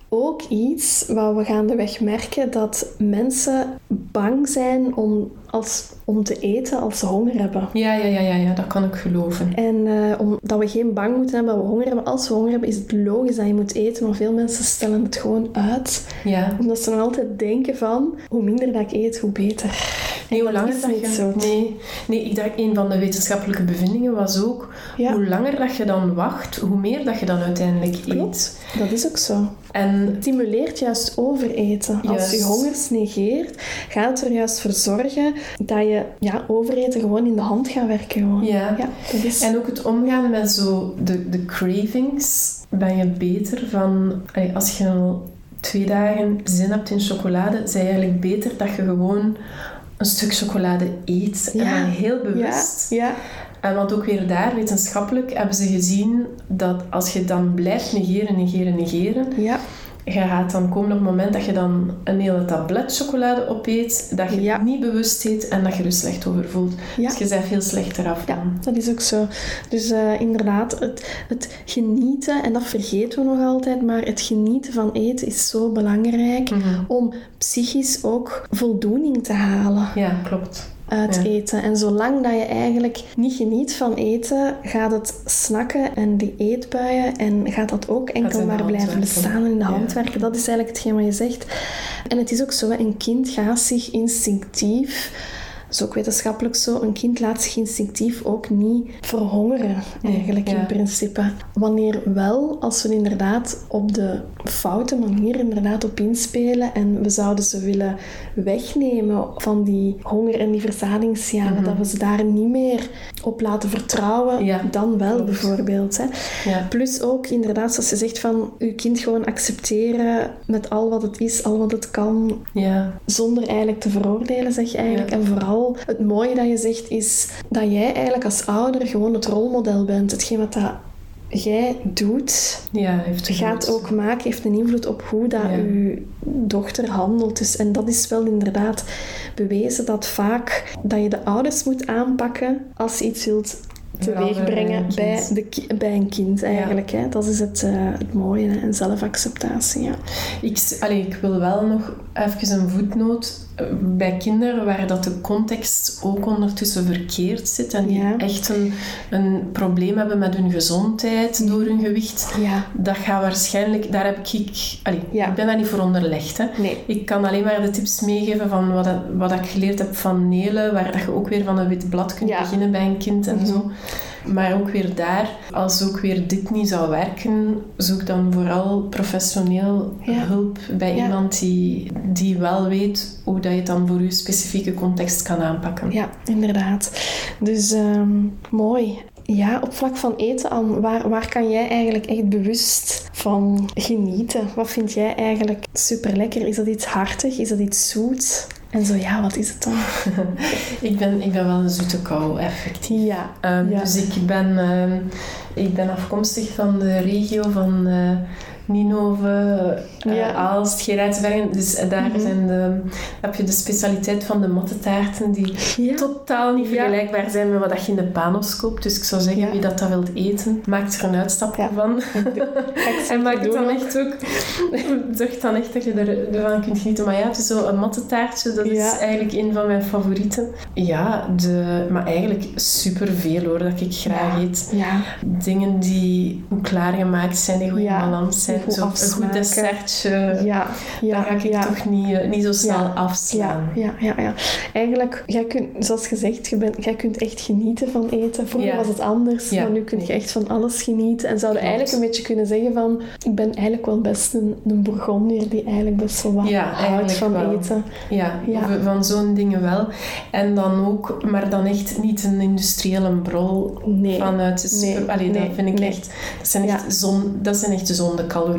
ook iets wat we gaandeweg merken, dat mensen bang zijn om, als, om te eten als ze honger hebben. ja, ja, ja, ja, ja dat kan ik geloven. En eh, omdat we geen bang moeten hebben dat we honger hebben. Als we honger hebben, is het logisch dat je moet eten. Maar veel mensen stellen het gewoon uit. Ja. Omdat ze nog altijd denken van, hoe minder dat ik eet, hoe beter. Nee, hoe langer dat niet je... zo. Nee, nee, ik dacht, een van de wetenschappelijke bevindingen was ook... Ja. Hoe langer dat je dan wacht, hoe meer dat je dan uiteindelijk eet. Klopt. Dat is ook zo. En Het stimuleert juist overeten. Als je hongers negeert, gaat het er juist voor zorgen dat je ja, overeten gewoon in de hand gaat werken. Gewoon. Ja. dat is... En ook het omgaan met zo de, de cravings ben je beter van... als je al twee dagen zin hebt in chocolade, is het eigenlijk beter dat je gewoon een stuk chocolade eet. En Ja. dan heel ja, bewust. ja, En want ook weer daar, wetenschappelijk, hebben ze gezien dat als je dan blijft negeren, negeren, negeren, ja, je gaat dan komen op het moment dat je dan een hele tablet chocolade opeet, dat je Ja. het niet bewust eet en dat je er slecht over voelt. Ja. Dus je bent veel slechter af ja, dan. dat is ook zo. Dus eh, inderdaad, het, het genieten, en dat vergeten we nog altijd, maar het genieten van eten is zo belangrijk Mhm. om psychisch ook voldoening te halen. Ja, klopt. Uit Ja. eten. En zolang dat je eigenlijk niet geniet van eten, gaat het snakken en die eetbuien en gaat dat ook enkel maar blijven bestaan en in de hand werken. Dat is eigenlijk hetgeen wat je zegt. En het is ook zo, een kind gaat zich instinctief, is ook wetenschappelijk zo, een kind laat zich instinctief ook niet verhongeren, eigenlijk ja. in principe. Wanneer wel, als we inderdaad op de foute manier inderdaad op inspelen en we zouden ze willen wegnemen van die honger en die verzadigingsjaren, dat we ze daar niet meer op laten vertrouwen, Mhm. Ja, dan wel klopt. bijvoorbeeld. Hè. Plus ook inderdaad, zoals je zegt, van je kind gewoon accepteren met al wat het is, al wat het kan, Ja. zonder eigenlijk te veroordelen, zeg je eigenlijk. En vooral het mooie dat je zegt is dat jij eigenlijk als ouder gewoon het rolmodel bent. Hetgeen wat dat jij doet, Ja, heeft gaat ook maken, heeft een invloed op hoe dat Ja. uw dochter handelt. Dus, en dat is wel inderdaad bewezen dat vaak dat je de ouders moet aanpakken als je iets wilt teweeg brengen Veranderen bij bij, de, bij een kind eigenlijk. Hè. Dat is het, eh, het mooie hè. en zelfacceptatie. Ja. Ik, allee, ik wil wel nog even een voetnoot bij kinderen waar dat de context ook ondertussen verkeerd zit en die Ja. echt een, een probleem hebben met hun gezondheid door hun gewicht. ja. Dat gaat waarschijnlijk, daar heb ik, allee, Ja. ik ben daar niet voor onderlegd. Hè. Nee. Ik kan alleen maar de tips meegeven van wat, dat- wat ik geleerd heb van Nele, waar dat je ook weer van een wit blad kunt beginnen bij een kind en Mhm. zo. Maar ook weer daar, als ook weer dit niet zou werken, zoek dan vooral professioneel Ja. hulp bij Ja. iemand die, die wel weet hoe dat je het dan voor je specifieke context kan aanpakken. Ja, inderdaad. Dus ehm, mooi. Ja, op vlak van eten, Anne, waar, waar kan jij eigenlijk echt bewust van genieten? Wat vind jij eigenlijk super lekker? Is dat iets hartig? Is dat iets zoet? En zo ja, wat is het dan? (laughs) Ik, ben, ik ben wel een zoete kou, effectief. Ja, Ehm, ja. Dus ik ben, ehm, ik ben afkomstig van de regio van eh, Ninove, uh, Ja. Aalst, Gerardsbergen. Dus eh, daar Mhm. zijn de, heb je de specialiteit van de mattetaarten die Ja. totaal niet vergelijkbaar zijn met wat je in de panos koopt. Dus ik zou zeggen, wie dat, dat wilt eten, maakt er een uitstapje van. (laughs) En maak het dan ook. (laughs) echt ook... Zorg dan echt dat je er- ervan kunt genieten. Maar ja, het is zo een mattetaartje. Dat is eigenlijk een van mijn favorieten. Ja, de, maar eigenlijk superveel hoor, dat ik graag eet. Ja, Dingen die goed klaargemaakt zijn, die goed in balans zijn. Die goed Zo een goed dessertje. ja, ja. dat ga ik ja. toch niet, eh, niet zo snel Ja. afslaan. Ja, ja, ja, ja. Eigenlijk, jij kunt, zoals gezegd, je bent, jij kunt echt genieten van eten. Vroeger was het anders, Ja. maar nu kun je echt van alles genieten. En zouden eigenlijk een beetje kunnen zeggen van, ik ben eigenlijk wel best een, een Bourgondier die eigenlijk best wel wat houdt van wel. eten. Ja, van zo'n dingen wel. En dan ook, maar dan echt niet een industriële brol Nee. vanuit de Nee, super... Allee, nee, dat vind ik echt... Dat zijn echt, zon, dat zijn echt gezonde calorieën.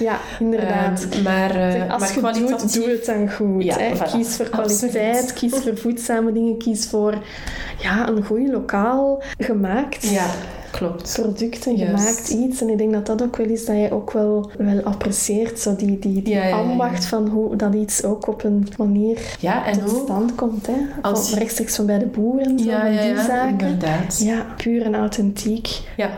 Ja, inderdaad. Ehm, maar, eh, Zeg, als maar je doet, doe het dan goed. Ja, hè. voilà. Kies voor kwaliteit, Absoluut. kies voor (laughs) voedzame dingen, kies voor ja, een goed lokaal gemaakt Ja, klopt. producten, gemaakt iets. En ik denk dat dat ook wel is dat jij ook wel, wel apprecieert. Zo die, die, die Ja, ja, ja, ja. ambacht van hoe dat iets ook op een manier tot stand komt. Hè? Als Van, je- rechtstreeks van bij de boeren, zo, die zaken. inderdaad. Ja, puur en authentiek. Ja.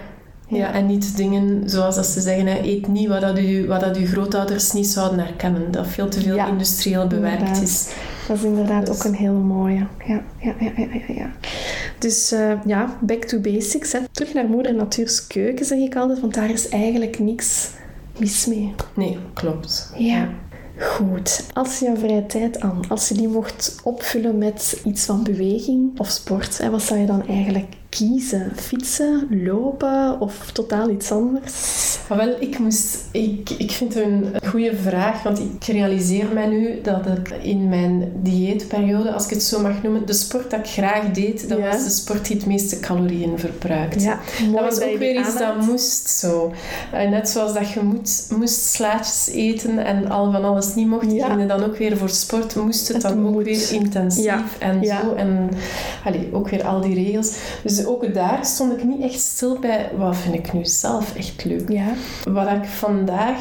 Ja, en niet dingen zoals dat ze zeggen, hè, eet niet wat, dat u, wat dat uw grootouders niet zouden herkennen. Dat veel te veel Ja, industrieel bewerkt inderdaad. is. Dat is inderdaad Dus- ook een hele mooie. Ja, ja, ja, ja, ja. ja. Dus eh, ja, back to basics. Hè. Terug naar moeder Natuur's keuken, zeg ik altijd, want daar is eigenlijk niks mis mee. Nee, klopt. Ja. Goed. Als je jouw vrije tijd aan, als je die mocht opvullen met iets van beweging of sport, hè, wat zou je dan eigenlijk kiezen? Fietsen, lopen of totaal iets anders? Maar wel, ik moest... Ik, ik vind het een goede vraag, want ik realiseer mij nu dat ik in mijn dieetperiode, als ik het zo mag noemen, de sport dat ik graag deed, dat Ja. was de sport die het meeste calorieën verbruikte. Ja, Dat was ook weer iets dat moest zo. Eh, net zoals dat je moet, moest slaatjes eten en al van alles niet mocht, Ja. ging dan ook weer voor sport, moest het, Het dan ook weer intensief Ja. en zo. En allee, ook weer al die regels. Dus ook daar stond ik niet echt stil bij, wat vind ik nu zelf echt leuk. Ja, Wat ik vandaag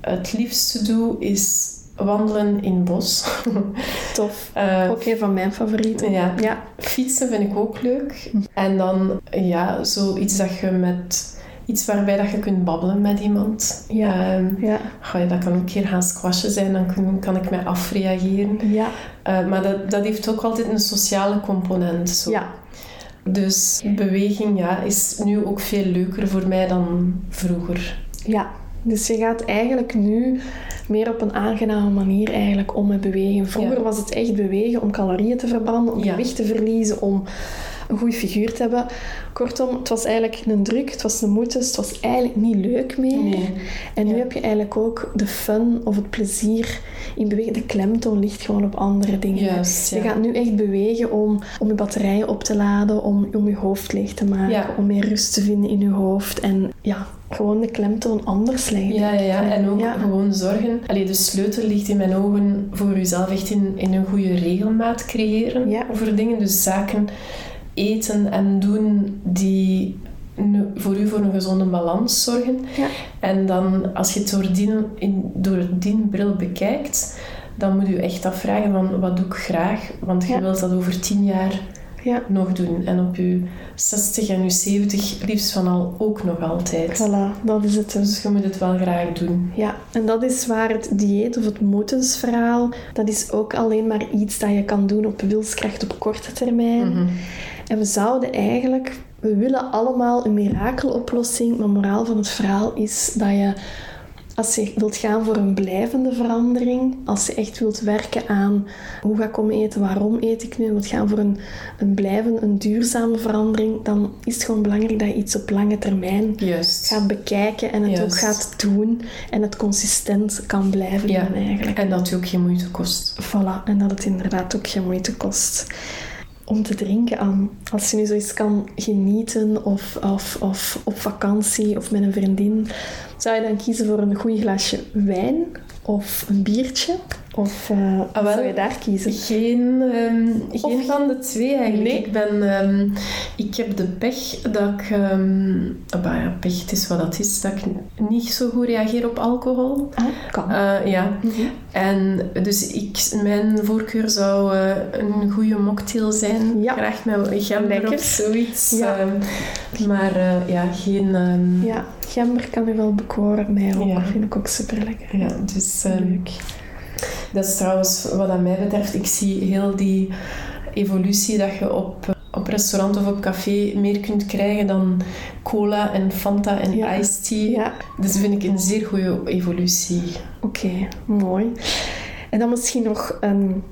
het liefste doe, is wandelen in het bos. (laughs) tof. Eh, Ook een van mijn favorieten. ja. Ja, Fietsen vind ik ook leuk. En dan, ja, zoiets dat je met... Iets waarbij dat je kunt babbelen met iemand. Ja. Ehm, ja, ga je, dat kan ook een keer gaan squashen zijn, dan kan, kan ik mij afreageren. ja, Eh, maar dat, dat heeft ook altijd een sociale component. Zo. ja. Dus beweging ja, is nu ook veel leuker voor mij dan vroeger. Ja, dus je gaat eigenlijk nu meer op een aangename manier eigenlijk om met bewegen. Vroeger Ja. was het echt bewegen om calorieën te verbranden, om Ja. gewicht te verliezen, om een goede figuur te hebben. Kortom, het was eigenlijk een druk, het was een moeite, het was eigenlijk niet leuk meer. Nee. En nu Ja. heb je eigenlijk ook de fun of het plezier in bewegen. De klemtoon ligt gewoon op andere dingen. Juist, Je gaat nu echt bewegen om, om je batterijen op te laden, om, om je hoofd leeg te maken, Ja. om meer rust te vinden in je hoofd. En ja, gewoon de klemtoon anders leggen. Ja, ja, ja. en ook Ja. gewoon zorgen. Allee, de sleutel ligt in mijn ogen voor jezelf echt in, in een goede regelmaat creëren Ja. voor dingen. Dus zaken eten en doen die voor u voor een gezonde balans zorgen. Ja. En dan, als je het door die, in, door die bril bekijkt, dan moet je echt afvragen van wat doe ik graag? Want je Ja. wilt dat over tien jaar Ja, nog doen. En op je 60 en je 70 liefst van al ook nog altijd. voilà, dat is het dus. Je moet het wel graag doen. Ja, en dat is waar het dieet of het moetensverhaal, dat is ook alleen maar iets dat je kan doen op wilskracht op korte termijn. Mhm. En we zouden eigenlijk, we willen allemaal een mirakeloplossing, maar moraal van het verhaal is dat je, als je wilt gaan voor een blijvende verandering, als je echt wilt werken aan hoe ga ik om eten, waarom eet ik nu, wilt gaan voor een, een blijvende, een duurzame verandering, dan is het gewoon belangrijk dat je iets op lange termijn Juist. gaat bekijken en het Juist. ook gaat doen en het consistent kan blijven Ja. doen eigenlijk. En dat je ook geen moeite kost. Voilà, en dat het inderdaad ook geen moeite kost. Om te drinken aan. Als je nu zoiets kan genieten of, of, of op vakantie of met een vriendin, zou je dan kiezen voor een goed glasje wijn of een biertje? Of eh, Ah, wel. zou je daar kiezen? Geen, ehm, geen Of- van de twee eigenlijk. Nee. Ik, ben, ehm, ik heb de pech dat ik... ehm bah ja, pech, het is wat dat is. Dat ik niet zo goed reageer op alcohol. Ah, kan. Uh, ja. Mhm. En dus ik, mijn voorkeur zou uh, een goede mocktail zijn. Ja. Graag met gember Lekker. of zoiets. Ja. Maar ja, geen... Ja, gember kan je wel bekoren. Mij ook. Ja. Vind ik ook super lekker. ja, dus... Leuk. Dat is trouwens, wat aan mij betreft, ik zie heel die evolutie dat je op, op restaurant of op café meer kunt krijgen dan cola en Fanta en Ja. iced tea. Ja, Dus vind ik een zeer goede evolutie. oké. mooi. En dan misschien nog een,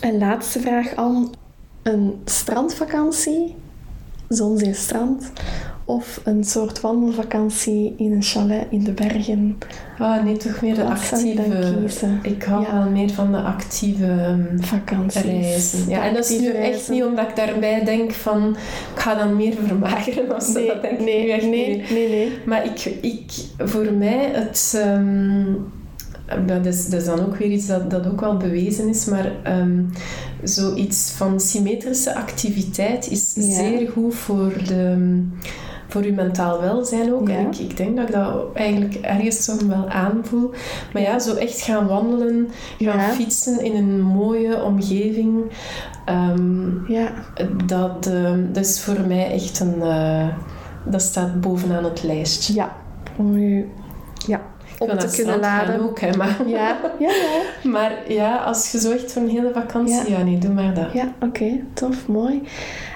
een laatste vraag aan. Een strandvakantie, zonzee-strand, of een soort wandelvakantie in een chalet in de bergen? Ah, nee, toch meer de Wat actieve... kiezen? Ik hou Ja. wel meer van de actieve um, Vakanties. reizen. Ja, en dat is nu actieve echt niet omdat ik daarbij denk van... Ik ga dan meer vermageren of zo. Nee, dat denk ik nee, nu echt nee, niet. nee, nee. Maar ik, ik, voor mij, het, ehm, dat, is, dat is dan ook weer iets dat, dat ook wel bewezen is, maar ehm, zoiets van symmetrische activiteit is Ja. zeer goed voor, de, voor uw mentaal welzijn ook. Ja. En ik, ik denk dat ik dat eigenlijk ergens toch wel aanvoel. Maar ja, zo echt gaan wandelen, gaan Ja. fietsen in een mooie omgeving, ehm, Ja, dat, ehm, dat is voor mij echt een... eh, dat staat bovenaan het lijstje. ja. Om u ja, op te kunnen laden. ook, hè, maar, Ja, ja, ja. (laughs) maar ja, als je zo echt voor een hele vakantie... Ja. Ja, nee, doe maar dat. Ja, oké, tof, mooi.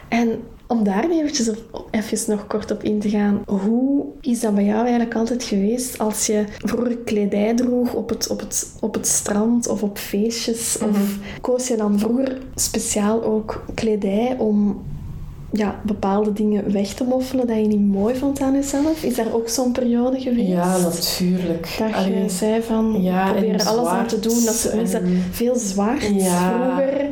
En om daar eventjes op, even nog kort op in te gaan, hoe is dat bij jou eigenlijk altijd geweest als je vroeger kledij droeg op het, op het, op het strand of op feestjes? Of Mhm. koos je dan vroeger speciaal ook kledij om ja, bepaalde dingen weg te moffelen dat je niet mooi vond aan jezelf? Is daar ook zo'n periode geweest? Ja, natuurlijk. Dat je Allee, zei van, Ja, probeer er alles aan te doen. Dat ze en- veel zwart Ja. vroeger.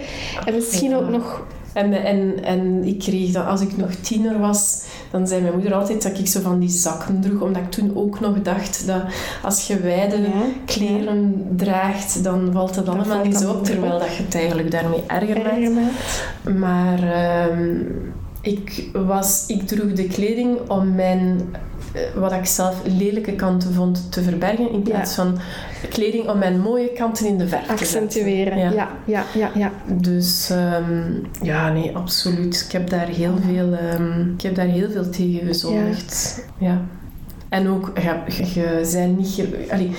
En misschien Ja. ook nog En, en, en ik kreeg dan, als ik nog tiener was, dan zei mijn moeder altijd dat ik zo van die zakken droeg. Omdat ik toen ook nog dacht dat als je wijde Ja. kleren draagt, dan valt het allemaal zo op. Terwijl dat je het eigenlijk daarmee erger maakt. erger maakt. Maar ehm, ik, was, ik droeg de kleding om mijn, wat ik zelf lelijke kanten vond, te verbergen. In plaats van kleding om mijn mooie kanten in de verf te Accentueren. zetten. Ja, ja, ja, ja. Dus ehm, ja, nee, absoluut. Ik heb daar heel veel, ehm, ik heb daar heel veel tegen gezondigd. Ja. En ook, je, je bent niet... allee,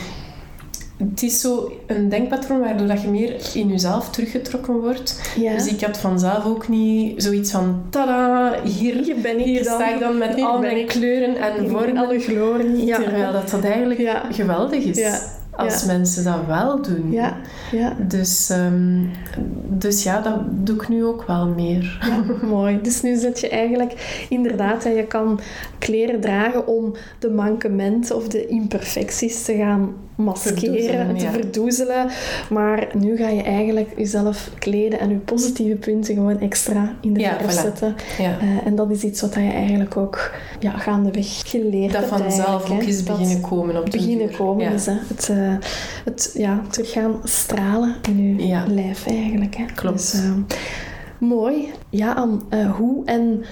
het is zo een denkpatroon waardoor dat je meer in jezelf teruggetrokken wordt. ja. Dus ik had vanzelf ook niet zoiets van, tada, hier, Hier ben ik hier dan. sta ik dan met Hier al mijn ik. kleuren en in vormen. alle glorie. Ja. Terwijl dat, dat eigenlijk Ja. geweldig is. Als mensen dat wel doen. Ja, ja. Dus, ehm, dus ja, dat doe ik nu ook wel meer. (laughs) Mooi. Dus nu zit je eigenlijk inderdaad, hè, je kan kleren dragen om de mankementen of de imperfecties te gaan maskeren, te ja. verdoezelen. Maar nu ga je eigenlijk jezelf kleden en je positieve punten gewoon extra in de Ja, verf voilà. zetten. Ja. Eh, en dat is iets wat je eigenlijk ook ja, gaandeweg geleerd Dat hebt vanzelf eigenlijk, ook is Dat beginnen komen op de beginnen duur. komen is. Hè. Het, eh, het ja, terug gaan stralen in je lijf eigenlijk. Hè. Klopt. Dus, eh, mooi. Ja, Anne, eh, hoe en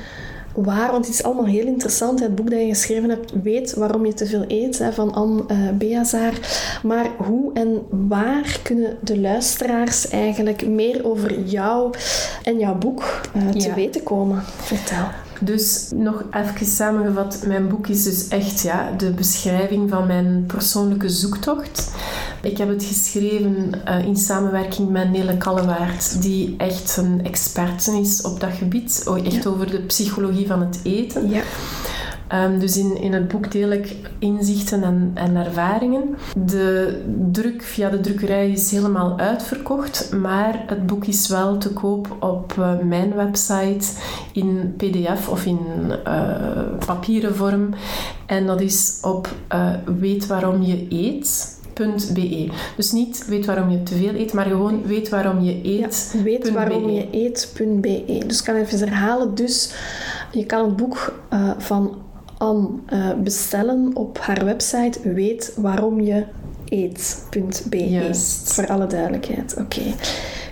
waar, want het is allemaal heel interessant. Het boek dat je geschreven hebt, Weet waarom je te veel eet, hè, van Anne eh Beazaar. Maar hoe en waar kunnen de luisteraars eigenlijk meer over jou en jouw boek eh, te Ja. weten komen? Vertel. Dus nog even samengevat, mijn boek is dus echt ja, de beschrijving van mijn persoonlijke zoektocht. Ik heb het geschreven eh, in samenwerking met Nele Kallewaard, die echt een experte is op dat gebied. Echt Ja. over de psychologie van het eten. Ja. Ehm, dus in, in het boek deel ik inzichten en, en ervaringen. De druk via de drukkerij is helemaal uitverkocht, maar het boek is wel te koop op eh, mijn website in pdf of in eh, papieren vorm. En dat is op eh weet waarom je eet. .be. Dus niet weet waarom je te veel eet, maar gewoon weet waarom je eet. Ja, weet waarom BE. je eet.be. Dus ik kan even herhalen. Dus je kan het boek eh, van Anne eh, bestellen op haar website weet waarom je Juist. Voor alle duidelijkheid. Oké,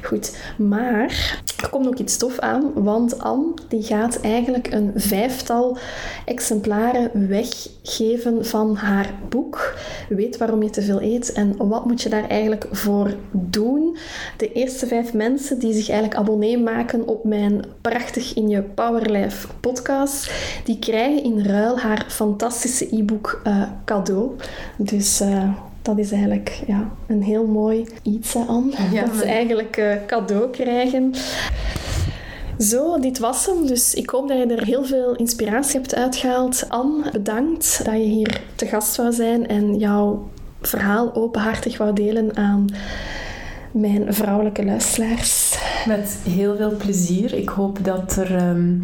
goed. Maar er komt ook iets tof aan, want Anne die gaat eigenlijk een vijftal exemplaren weggeven van haar boek. Weet waarom je te veel eet en wat moet je daar eigenlijk voor doen. De eerste vijf mensen die zich eigenlijk abonnee maken op mijn Prachtig in je Powerlife podcast, die krijgen in ruil haar fantastische e-book eh, cadeau. Dus... eh, dat is eigenlijk ja, een heel mooi iets aan. Ja, (laughs) dat ze eigenlijk eh, cadeau krijgen. Zo, dit was hem. Dus ik hoop dat je er heel veel inspiratie hebt uitgehaald. Anne, bedankt dat je hier te gast wou zijn en jouw verhaal openhartig wou delen aan mijn vrouwelijke luisteraars. Met heel veel plezier. Ik hoop dat er ehm,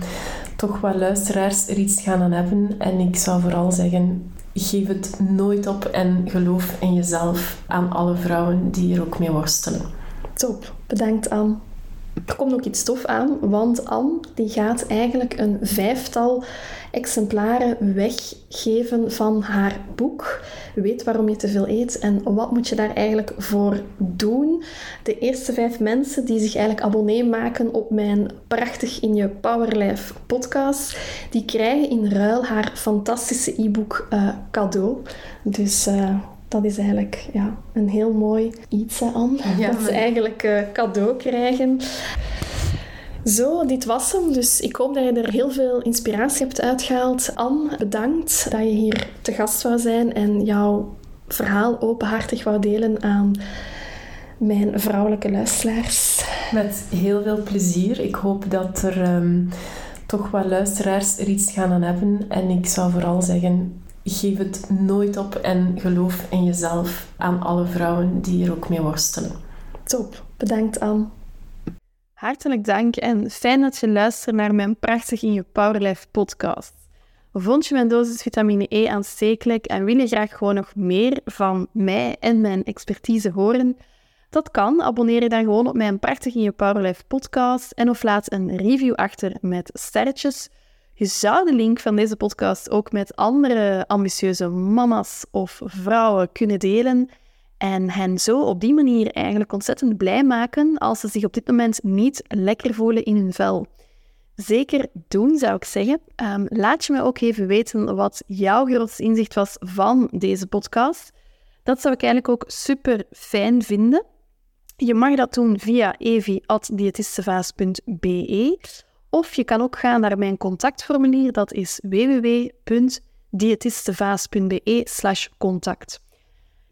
toch wat luisteraars er iets gaan aan hebben. En ik zou vooral zeggen, geef het nooit op en geloof in jezelf aan alle vrouwen die er ook mee worstelen. Top, bedankt Anne. Er komt ook iets tof aan, want Anne die gaat eigenlijk een vijftal exemplaren weggeven van haar boek. Weet waarom je te veel eet en wat moet je daar eigenlijk voor doen. De eerste vijf mensen die zich eigenlijk abonnee maken op mijn Prachtig in je Powerlife podcast, die krijgen in ruil haar fantastische e-book eh, cadeau. Dus... eh, dat is eigenlijk ja, een heel mooi iets aan. Ja, dat ze eigenlijk eh, cadeau krijgen. Zo, dit was hem. Dus ik hoop dat je er heel veel inspiratie hebt uitgehaald. Anne, bedankt dat je hier te gast wou zijn en jouw verhaal openhartig wou delen aan mijn vrouwelijke luisteraars. Met heel veel plezier. Ik hoop dat er ehm, toch wat luisteraars er iets gaan aan hebben. En ik zou vooral zeggen, geef het nooit op en geloof in jezelf aan alle vrouwen die er ook mee worstelen. Top, bedankt Anne. Hartelijk dank en fijn dat je luistert naar mijn Prachtig in je Powerlife podcast. Vond je mijn dosis vitamine E aanstekelijk en wil je graag gewoon nog meer van mij en mijn expertise horen? Dat kan. Abonneer je dan gewoon op mijn Prachtig in je Powerlife podcast en of laat een review achter met sterretjes. Je zou de link van deze podcast ook met andere ambitieuze mama's of vrouwen kunnen delen en hen zo op die manier eigenlijk ontzettend blij maken als ze zich op dit moment niet lekker voelen in hun vel. Zeker doen, zou ik zeggen. Ehm, laat je me ook even weten wat jouw grootste inzicht was van deze podcast. Dat zou ik eigenlijk ook super fijn vinden. Je mag dat doen via evi.diëtistevaas.be of je kan ook gaan naar mijn contactformulier, dat is www.diëtistevaas.be slash contact.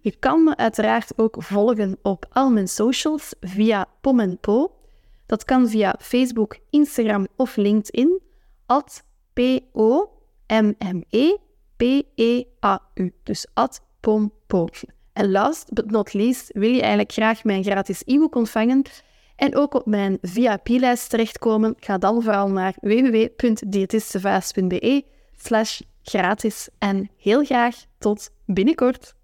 Je kan me uiteraard ook volgen op al mijn socials via Pom en Po. Dat kan via Facebook, Instagram of LinkedIn. At P-O-M-M-E-P-E-A-U. Dus at pompo. En last but not least wil je eigenlijk graag mijn gratis e-book ontvangen en ook op mijn VIP-lijst terechtkomen. Ga dan vooral naar www.diëtistevaas.be slash gratis. En heel graag tot binnenkort.